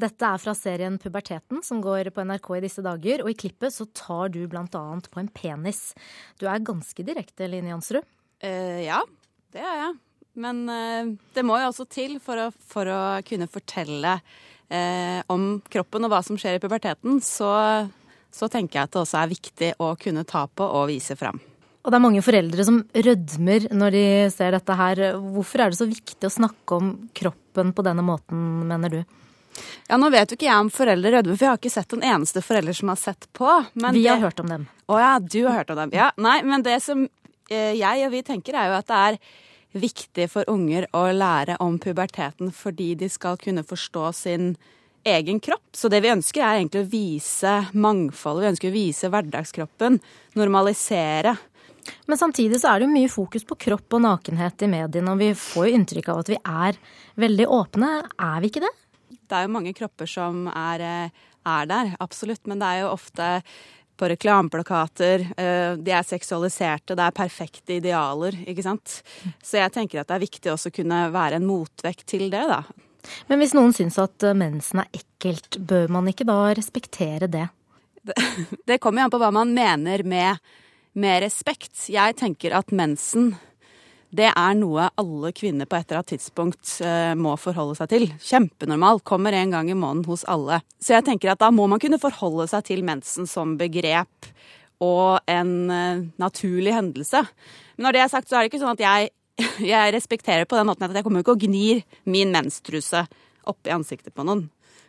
S1: Dette er fra serien Puberteten, som går på NRK i disse dager. Og i klippet så tar du annet på en penis. Du er ganske direkte, Line Jansrud?
S46: Uh, ja, det er jeg. Men uh, det må jo også til for å, for å kunne fortelle uh, om kroppen og hva som skjer i puberteten. Så, så tenker jeg at det også er viktig å kunne ta på og vise fram.
S1: Og det er mange foreldre som rødmer når de ser dette her. Hvorfor er det så viktig å snakke om kroppen på denne måten, mener du?
S46: Ja, Nå vet jo ikke jeg om foreldre rødmer, for jeg har ikke sett en eneste forelder som har sett på.
S1: vi har hørt om dem.
S46: Å ja, du har hørt om dem. Ja, nei, men det som eh, jeg og vi tenker, er jo at det er viktig for unger å lære om puberteten fordi de skal kunne forstå sin egen kropp. Så det vi ønsker, er egentlig å vise mangfoldet. Vi ønsker å vise hverdagskroppen. Normalisere.
S1: Men samtidig så er det jo mye fokus på kropp og nakenhet i mediene, og vi får jo inntrykk av at vi er veldig åpne. Er vi ikke det?
S46: Det er jo mange kropper som er, eh, er der, absolutt. Men det er jo ofte på reklameplakater. eh, De er seksualiserte, det er perfekte idealer, ikke sant. Så jeg tenker at det er viktig også å kunne være en motvekt til det, da.
S1: Men hvis noen syns at eh, mensen er ekkelt, bør man ikke da respektere det?
S46: Det, det kommer jo an på hva man mener med, med respekt. Jeg tenker at mensen det er noe alle kvinner på et eller annet tidspunkt uh, må forholde seg til. Kjempenormal. Kommer en gang i måneden hos alle. Så jeg tenker at da må man kunne forholde seg til mensen som begrep og en uh, naturlig hendelse. Men når det er sagt, så er det ikke sånn at jeg, jeg respekterer på den måten at jeg kommer ikke og gnir min menstruse oppi ansiktet på noen.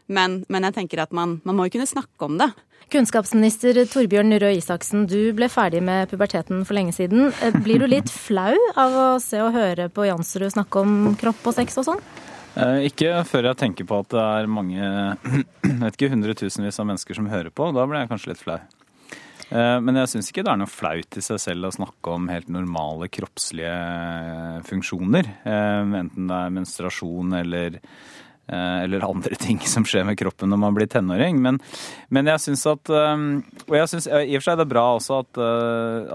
S46: Men, men jeg tenker at man, man må jo kunne snakke om det.
S1: Kunnskapsminister Torbjørn Røe Isaksen, du ble ferdig med puberteten for lenge siden. Eh, blir du litt flau av å se og høre på Jansrud snakke om kropp og sex og sånn?
S47: Eh, ikke før jeg tenker på at det er mange, vet ikke, hundretusenvis av mennesker som hører på. Da blir jeg kanskje litt flau. Eh, men jeg syns ikke det er noe flaut i seg selv å snakke om helt normale kroppslige funksjoner. Enten det er menstruasjon eller eller andre ting som skjer med kroppen når man blir tenåring. Men, men jeg syns at Og jeg syns i og for seg det er bra også at,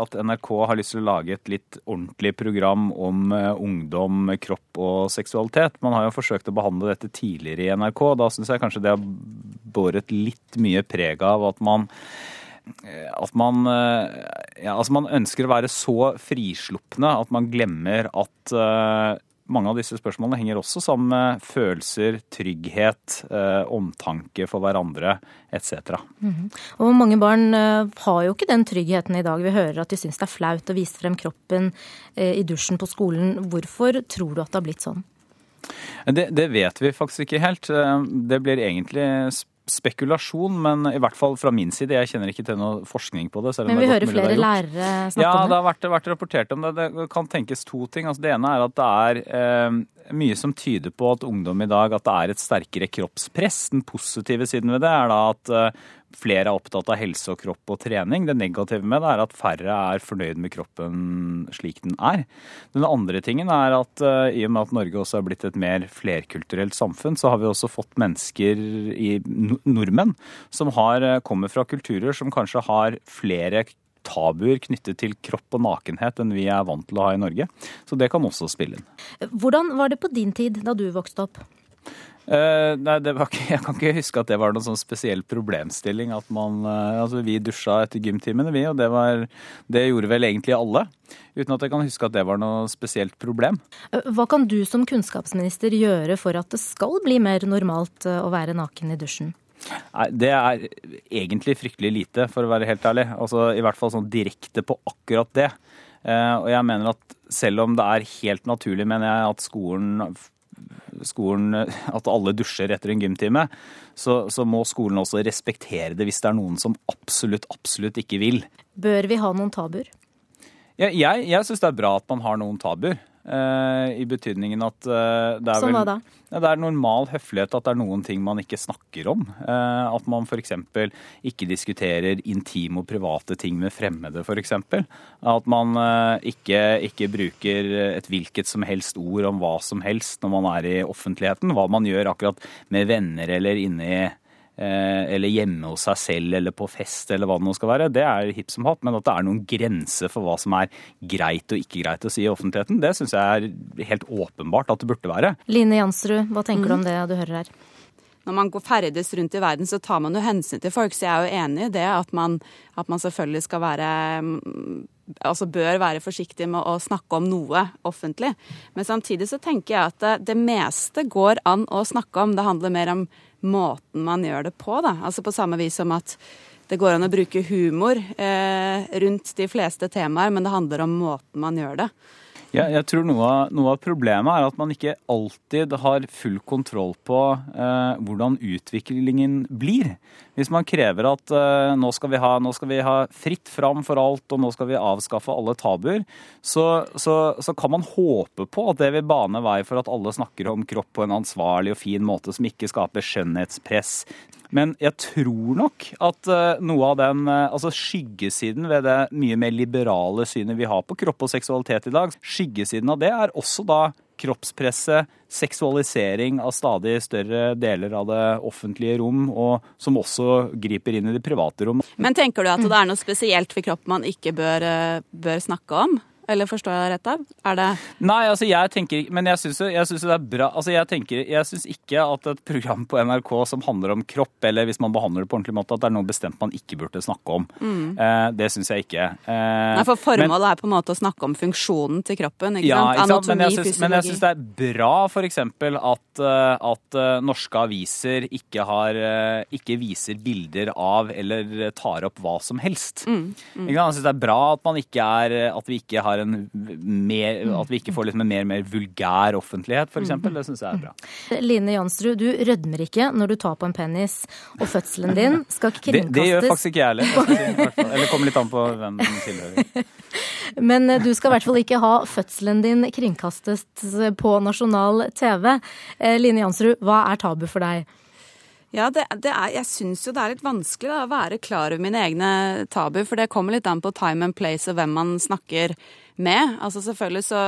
S47: at, NRK har lyst til å lage et litt ordentlig program om ungdom, kropp og seksualitet. Man har jo forsøkt å behandle dette tidligere i NRK. Da syns jeg kanskje det har båret litt mye preg av at man at man, ja, altså man ønsker å være så frislupne at man glemmer at mange av disse spørsmålene henger også sammen med følelser, trygghet, eh, omtanke for hverandre etc.
S1: Mm -hmm. Og mange barn eh, har jo ikke den tryggheten i dag. Vi hører at de syns det er flaut å vise frem kroppen eh, i dusjen på skolen. Hvorfor tror du at det har blitt sånn?
S47: Det, det vet vi faktisk ikke helt. Det blir egentlig spekulasjon, men i hvert fall fra min side. Jeg kjenner ikke til noe forskning på det.
S1: Men vi hører flere lærere snakke
S47: ja,
S1: om det.
S47: Ja, det har vært, vært, rapportert om det. Det kan tenkes to ting. Altså, det ene er at det er eh, mye som tyder på at ungdom i dag at det er et sterkere kroppspress. Den positive siden ved det er da at eh, flere er opptatt av helse og kropp og trening. Det negative med det er at færre er fornøyd med kroppen slik den er. Den andre tingen er at uh, i og med at Norge også er blitt et mer flerkulturelt samfunn, så har vi også fått mennesker i nordmenn som har, uh, kommer fra kulturer som kanskje har flere tabuer knyttet til kropp og nakenhet enn vi er vant til å ha i Norge. Så det kan også spille inn.
S1: Hvordan var det på din tid da du vokste opp?
S47: Uh, nei, ikke, Jeg kan ikke huske at det var noen sånn spesiell problemstilling. at man, uh, altså Vi dusja etter gymtimene, vi, og det, var, det gjorde vel egentlig alle. Uten at jeg kan huske at det var noe spesielt problem.
S1: Eh, hva kan du som kunnskapsminister gjøre for at det skal bli mer normalt å være naken i dusjen?
S47: Nei, Det er egentlig fryktelig lite, for å være helt ærlig. Altså I hvert fall sånn direkte på akkurat det. Uh, og jeg mener at selv om det er helt naturlig, mener jeg at skolen skolen at alle dusjer etter en gymtime, så, så, må skolen også respektere det hvis det er noen som absolutt, absolutt ikke vil.
S1: Bør vi ha noen tabuer?
S47: Ja, jeg jeg syns det er bra at man har noen tabuer. Uh, I betydningen at uh, det er vel? Det er normal høflighet at det er noen ting man ikke snakker om. Uh, at man f.eks. ikke diskuterer intime og private ting med fremmede, f.eks. At man ikke, ikke, bruker et hvilket som helst ord om hva som helst når man er i offentligheten. Hva man gjør akkurat med venner eller inne i Eh, eller hjemme hos seg selv eller på fest eller hva det nå skal være, det er hipp som hatt. Men at det er noen grenser for hva som er greit og ikke greit å si i offentligheten, det syns jeg er helt åpenbart at det burde være.
S1: Line Jansrud, hva tenker du om det du hører her?
S46: Når man går ferdes rundt i verden, så tar man jo hensyn til folk. Så jeg er jo enig i det at man, at man selvfølgelig skal være altså bør være forsiktig med å snakke om noe offentlig. Men samtidig så tenker jeg at det, det meste går an å snakke om. Det handler mer om måten man gjør det på. Da. Altså På samme vis som at det går an å bruke humor eh, rundt de fleste temaer, men det handler om måten man gjør det.
S47: Ja, jeg tror noe av, noe av, problemet er at man ikke alltid har full kontroll på eh, hvordan utviklingen blir. Hvis man krever at eh, nå, skal ha, nå, skal vi ha, fritt fram for alt, og nå skal vi avskaffe alle tabuer, så, så, så, kan man håpe på at det vil bane vei for at alle snakker om kropp på en ansvarlig og fin måte som ikke skaper skjønnhetspress, men jeg tror nok at eh, noe av den eh, altså skyggesiden ved det mye mer liberale synet vi har på kropp og seksualitet i dag, skyggesiden av det er også da kroppspresset, seksualisering av stadig større deler av det offentlige rom, og som også griper inn i det private rom.
S46: Men tenker du at det er noe spesielt for kropp man ikke bør, eh, bør snakke om? Eller forstår jeg rett av? Er det
S47: Nei, altså jeg tenker Men jeg syns det er bra Altså jeg tenker Jeg syns ikke at et program på NRK som handler om kropp, eller hvis man behandler det på ordentlig måte, at det er noe bestemt man ikke burde snakke om. Mm. Eh, det syns jeg ikke.
S46: Eh, Nei, for formålet men, er på en måte å snakke om funksjonen til kroppen, ikke
S47: ja,
S46: sant?
S47: Anatomi, men jeg synes, men jeg syns det er bra f.eks. At, eh, at uh, norske aviser ikke, har, uh, ikke viser bilder av eller tar opp hva som helst. Mm. Mm. Jeg syns det er bra at, man ikke er, at vi ikke har en mer, At vi ikke får liksom en mer mer vulgær offentlighet, f.eks. Det syns jeg er bra.
S1: Line Jansrud, du rødmer ikke når du tar på en penis, og fødselen din skal ikke kringkastes
S47: Det, det gjør faktisk ikke jeg heller. Eller kommer litt an på hvem den tilhører.
S1: Men eh, du skal i hvert fall ikke ha fødselen din kringkastet på nasjonal TV. Eh, Line Jansrud, hva er tabu for deg?
S46: Ja, det, det er, jeg syns jo det er litt vanskelig da, å være klar over mine egne tabu, for det kommer litt an på time and place og hvem man snakker med. Altså selvfølgelig så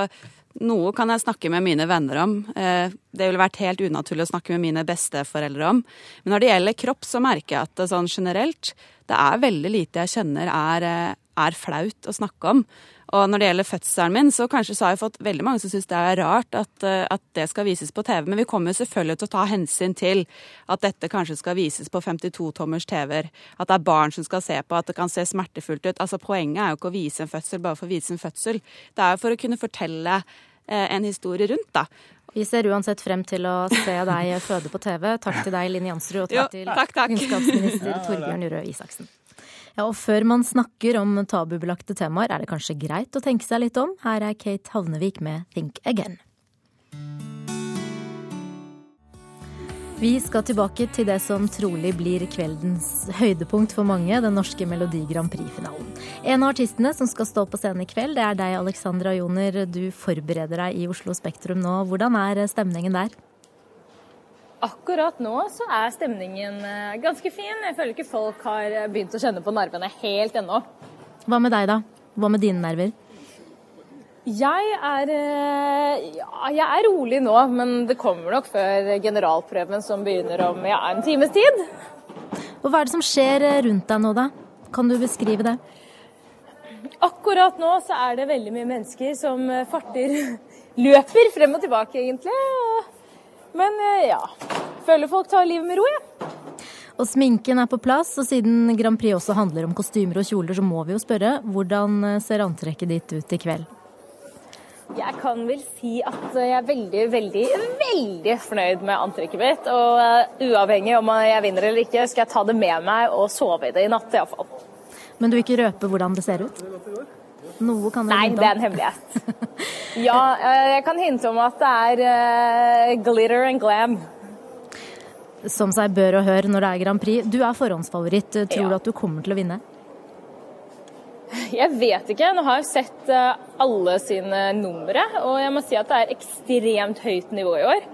S46: Noe kan jeg snakke med mine venner om. Eh, det ville vært helt unaturlig å snakke med mine besteforeldre om. Men når det gjelder kropp, så merker jeg at det sånn generelt, det er veldig lite jeg kjenner er, eh, er flaut å snakke om. Og når det gjelder fødselen min, så kanskje så har jeg fått veldig mange som syns det er rart at, eh, at, det skal vises på TV. Men vi kommer selvfølgelig til å ta hensyn til at dette kanskje skal vises på 52-tommers TV-er. At det er barn som skal se på, at det kan se smertefullt ut. Altså Poenget er jo ikke å vise en fødsel bare for å vise en fødsel. Det er jo for å kunne fortelle eh, en historie rundt, da.
S1: Vi ser uansett frem til å se deg føde på TV. Takk til deg, Linn Jansrud, og takk
S46: jo,
S1: til
S46: takk, takk.
S1: kunnskapsminister Torbjørn Røe Isaksen. Ja, og Før man snakker om tabubelagte temaer, er det kanskje greit å tenke seg litt om. Her er Kate Havnevik med Think Again. Vi skal tilbake til det som trolig blir kveldens høydepunkt for mange, den norske Melodi Grand Prix-finalen. En av artistene som skal stå på scenen i kveld, det er deg, Alexandra Joner. Du forbereder deg i Oslo Spektrum nå. Hvordan er stemningen der?
S48: Akkurat nå så er stemningen eh, ganske fin. Jeg føler ikke folk har begynt å kjenne på nervene helt ennå.
S1: Hva med deg, da? Hva med dine nerver?
S48: Jeg er, eh, ja, jeg er rolig nå, men det kommer nok før generalprøven som begynner om ja, en times tid.
S1: Og Hva er det som skjer rundt deg nå, da? Kan du beskrive det?
S48: Akkurat nå så er det veldig mye mennesker som farter Løper frem og tilbake, egentlig. Men eh, ja. Føler folk tar livet med ro, jeg. Ja.
S1: Og sminken er på plass, og siden Grand Prix også handler om kostymer og kjoler, så må vi jo spørre hvordan ser antrekket ditt ut i kveld?
S48: Jeg kan vel si at jeg er veldig, veldig, veldig fornøyd med antrekket mitt. Og uavhengig om jeg vinner eller ikke, skal jeg ta det med meg og sove i det i natt iallfall.
S1: Men du vil ikke røpe hvordan det ser ut? Noe kan du
S48: Nei, det er en hemmelighet. ja, uh, jeg kan hinte om at det er uh, glitter and glam.
S1: Som seg bør og hør når det er Grand Prix. Du er forhåndsfavoritt. Tror ja. du at du kommer til å vinne?
S48: Jeg vet ikke. Nå har jeg sett eh, alle sine numre, og jeg må si at det er ekstremt høyt nivå i år.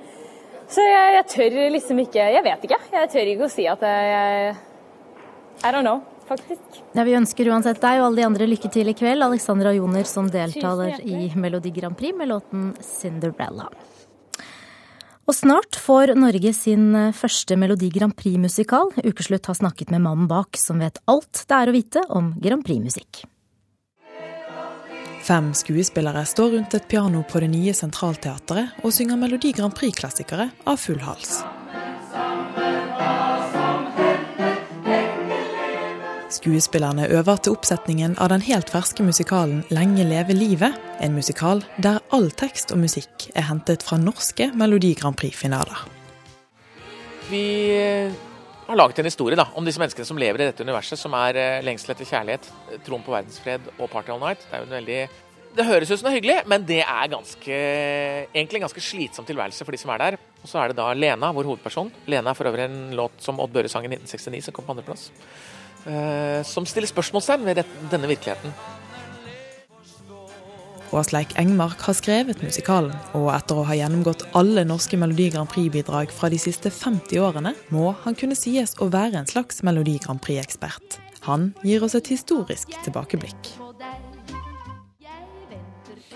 S48: Så jeg, jeg tør liksom ikke Jeg vet ikke. Jeg tør ikke å si at jeg I don't know, faktisk.
S1: Ja, vi ønsker uansett deg og alle de andre lykke til i kveld. Alexandra Joner som deltaler i Melodi Grand Prix med låten 'Cinderella'. Og snart får Norge sin første Melodi Grand Prix-musikal. Ukeslutt har snakket med mannen bak, som vet alt det er å vite om Grand Prix-musikk.
S49: Fem skuespillere står rundt et piano på det nye Sentralteatret og synger Melodi Grand Prix-klassikere av full hals. Skuespillerne øver til oppsetningen av den helt ferske musikalen 'Lenge leve livet', en musikal der all tekst og musikk er hentet fra norske Melodi Grand Prix-finaler.
S50: Vi har laget en historie da, om disse menneskene som lever i dette universet, som er uh, lengsel etter kjærlighet, troen på verdensfred og Party All Night. Det er jo en veldig det høres ut som det er hyggelig, men det er ganske, egentlig en ganske slitsom tilværelse for de som er der. Og så er det da Lena, vår hovedperson. Lena er for øvrig en låt som Odd Børre sang i 1969, som kom på andreplass. Uh, som stiller spørsmålstegn ved denne virkeligheten.
S49: Åsleik Engmark har skrevet musikalen, og etter å ha gjennomgått alle norske Melodi Grand Prix-bidrag fra de siste 50 årene, må han kunne sies å være en slags Melodi Grand Prix-ekspert. Han gir oss et historisk tilbakeblikk.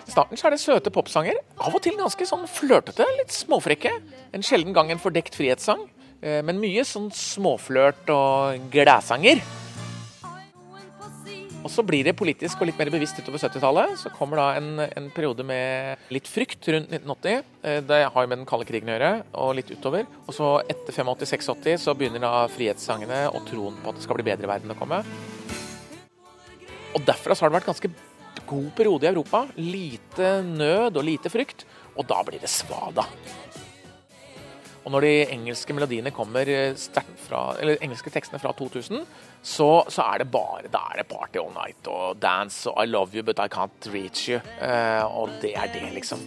S50: I starten så er det søte popsanger, av og til ganske sånn flørtete, litt småfrekke. En sjelden gang en fordekt frihetssang, eh, men mye sånn småflørt og glæsanger. Og så blir det politisk og litt mer bevisst utover 70-tallet. Så kommer da en, en, periode med litt frykt rundt 1980. Eh, det har jo med den kalde krigen å gjøre, og litt utover. Og så etter 85-86 så begynner da frihetssangene og troen på at det skal bli bedre i verden å komme. Og derfra så har det vært ganske god periode i Europa. Lite nød og lite frykt. Og da blir det svada. Og når de engelske melodiene kommer fra, eller engelske tekstene fra 2000, så, så, er det bare da er det Party All Night og Dance og I Love You But I Can't Reach You. Uh, og det er det, liksom.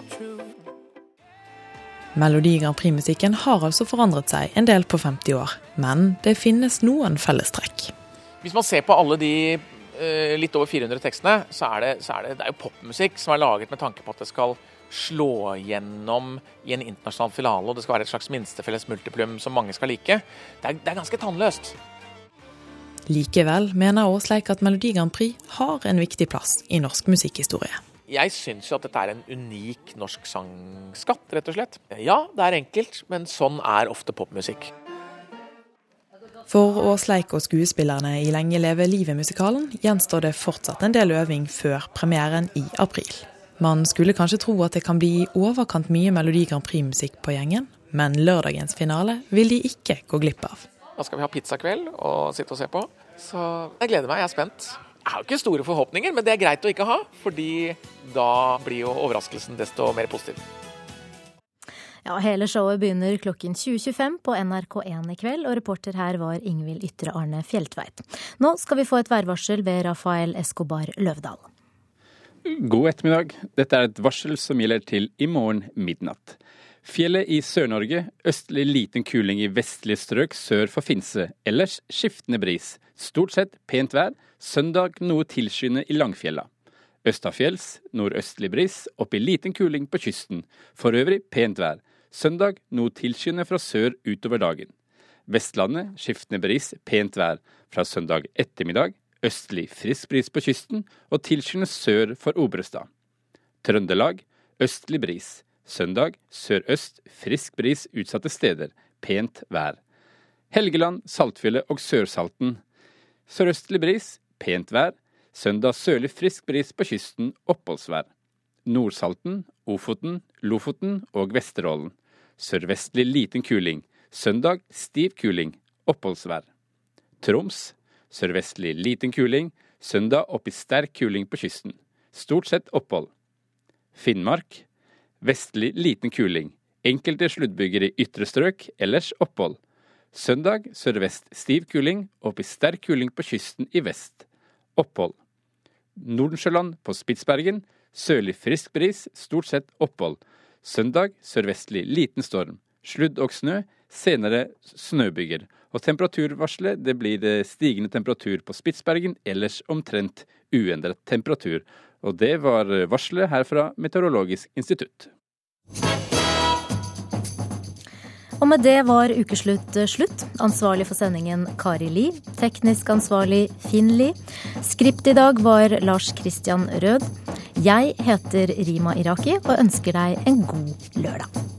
S49: Melodi Grand Prix-musikken har altså forandret seg en del på 50 år, men det finnes noen fellestrekk.
S50: Hvis man ser på alle de uh, litt over 400 tekstene, så er, det, så er det, det er jo popmusikk som er laget med tanke på at det skal slå gjennom i en internasjonal finale, og det skal være et slags minstefelles multiplum som mange skal like. Det er, det er ganske tannløst.
S49: Likevel mener Åsleik at Melodi Grand Prix har en viktig plass i norsk musikkhistorie.
S50: Jeg syns jo at dette er en unik norsk sangskatt, rett og slett. Ja, det er enkelt, men sånn er ofte popmusikk.
S49: For Åsleik og skuespillerne i Lenge leve livet-musikalen gjenstår det fortsatt en del øving før premieren i april. Man skulle kanskje tro at det kan bli i overkant mye Melodi Grand Prix-musikk på gjengen, men lørdagens finale vil de ikke gå glipp av.
S50: Da skal vi ha pizzakveld og sitte og se på. Så jeg gleder meg, jeg er spent. Jeg har jo ikke store forhåpninger, men det er greit å ikke ha. Fordi da blir jo overraskelsen desto mer positiv.
S1: Ja, Hele showet begynner klokken 20.25 på NRK1 i kveld, og reporter her var Ingvild Ytre Arne Fjeltveit. Nå skal vi få et værvarsel ved Rafael Escobar Løvdahl.
S51: God ettermiddag. Dette er et varsel som gjelder til i morgen midnatt.
S47: Fjellet i Sør-Norge, østlig liten kuling i vestlige strøk sør for Finse. Ellers skiftende bris. Stort sett pent vær. Søndag noe tilskyende i Langfjella. Østafjells nordøstlig bris, opp i liten kuling på kysten. For øvrig pent vær. Søndag noe tilskyende fra sør utover dagen. Vestlandet skiftende bris, pent vær. Fra søndag ettermiddag østlig frisk bris på kysten og tilskyende sør for Obrestad. Trøndelag østlig bris. Søndag sørøst frisk bris utsatte steder. Pent vær. Helgeland, Saltfjellet og Sørsalten. Sørøstlig bris, pent vær. Søndag sørlig frisk bris på kysten, oppholdsvær. Nordsalten, Ofoten, Lofoten og Vesterålen. Sørvestlig liten kuling. Søndag stiv kuling, oppholdsvær. Troms, sørvestlig liten kuling. Søndag opp i sterk kuling på kysten. Stort sett opphold. Finnmark, Vestlig liten kuling. Enkelte sluddbyger i ytre strøk, ellers opphold. Søndag sørvest stiv kuling, opp i sterk kuling på kysten i vest. Opphold. Nordensjøland på Spitsbergen. Sørlig frisk bris, stort sett opphold. Søndag sørvestlig liten storm. Sludd og snø, senere snøbyger. Og temperaturvarselet det blir stigende temperatur på Spitsbergen, ellers omtrent uendret temperatur. Og det var varselet her fra Meteorologisk institutt.
S1: Og med det var ukeslutt slutt. Ansvarlig for sendingen Kari Li. Teknisk ansvarlig Finn Li. Skript i dag var Lars Christian Rød. Jeg heter Rima Iraki og ønsker deg en god lørdag.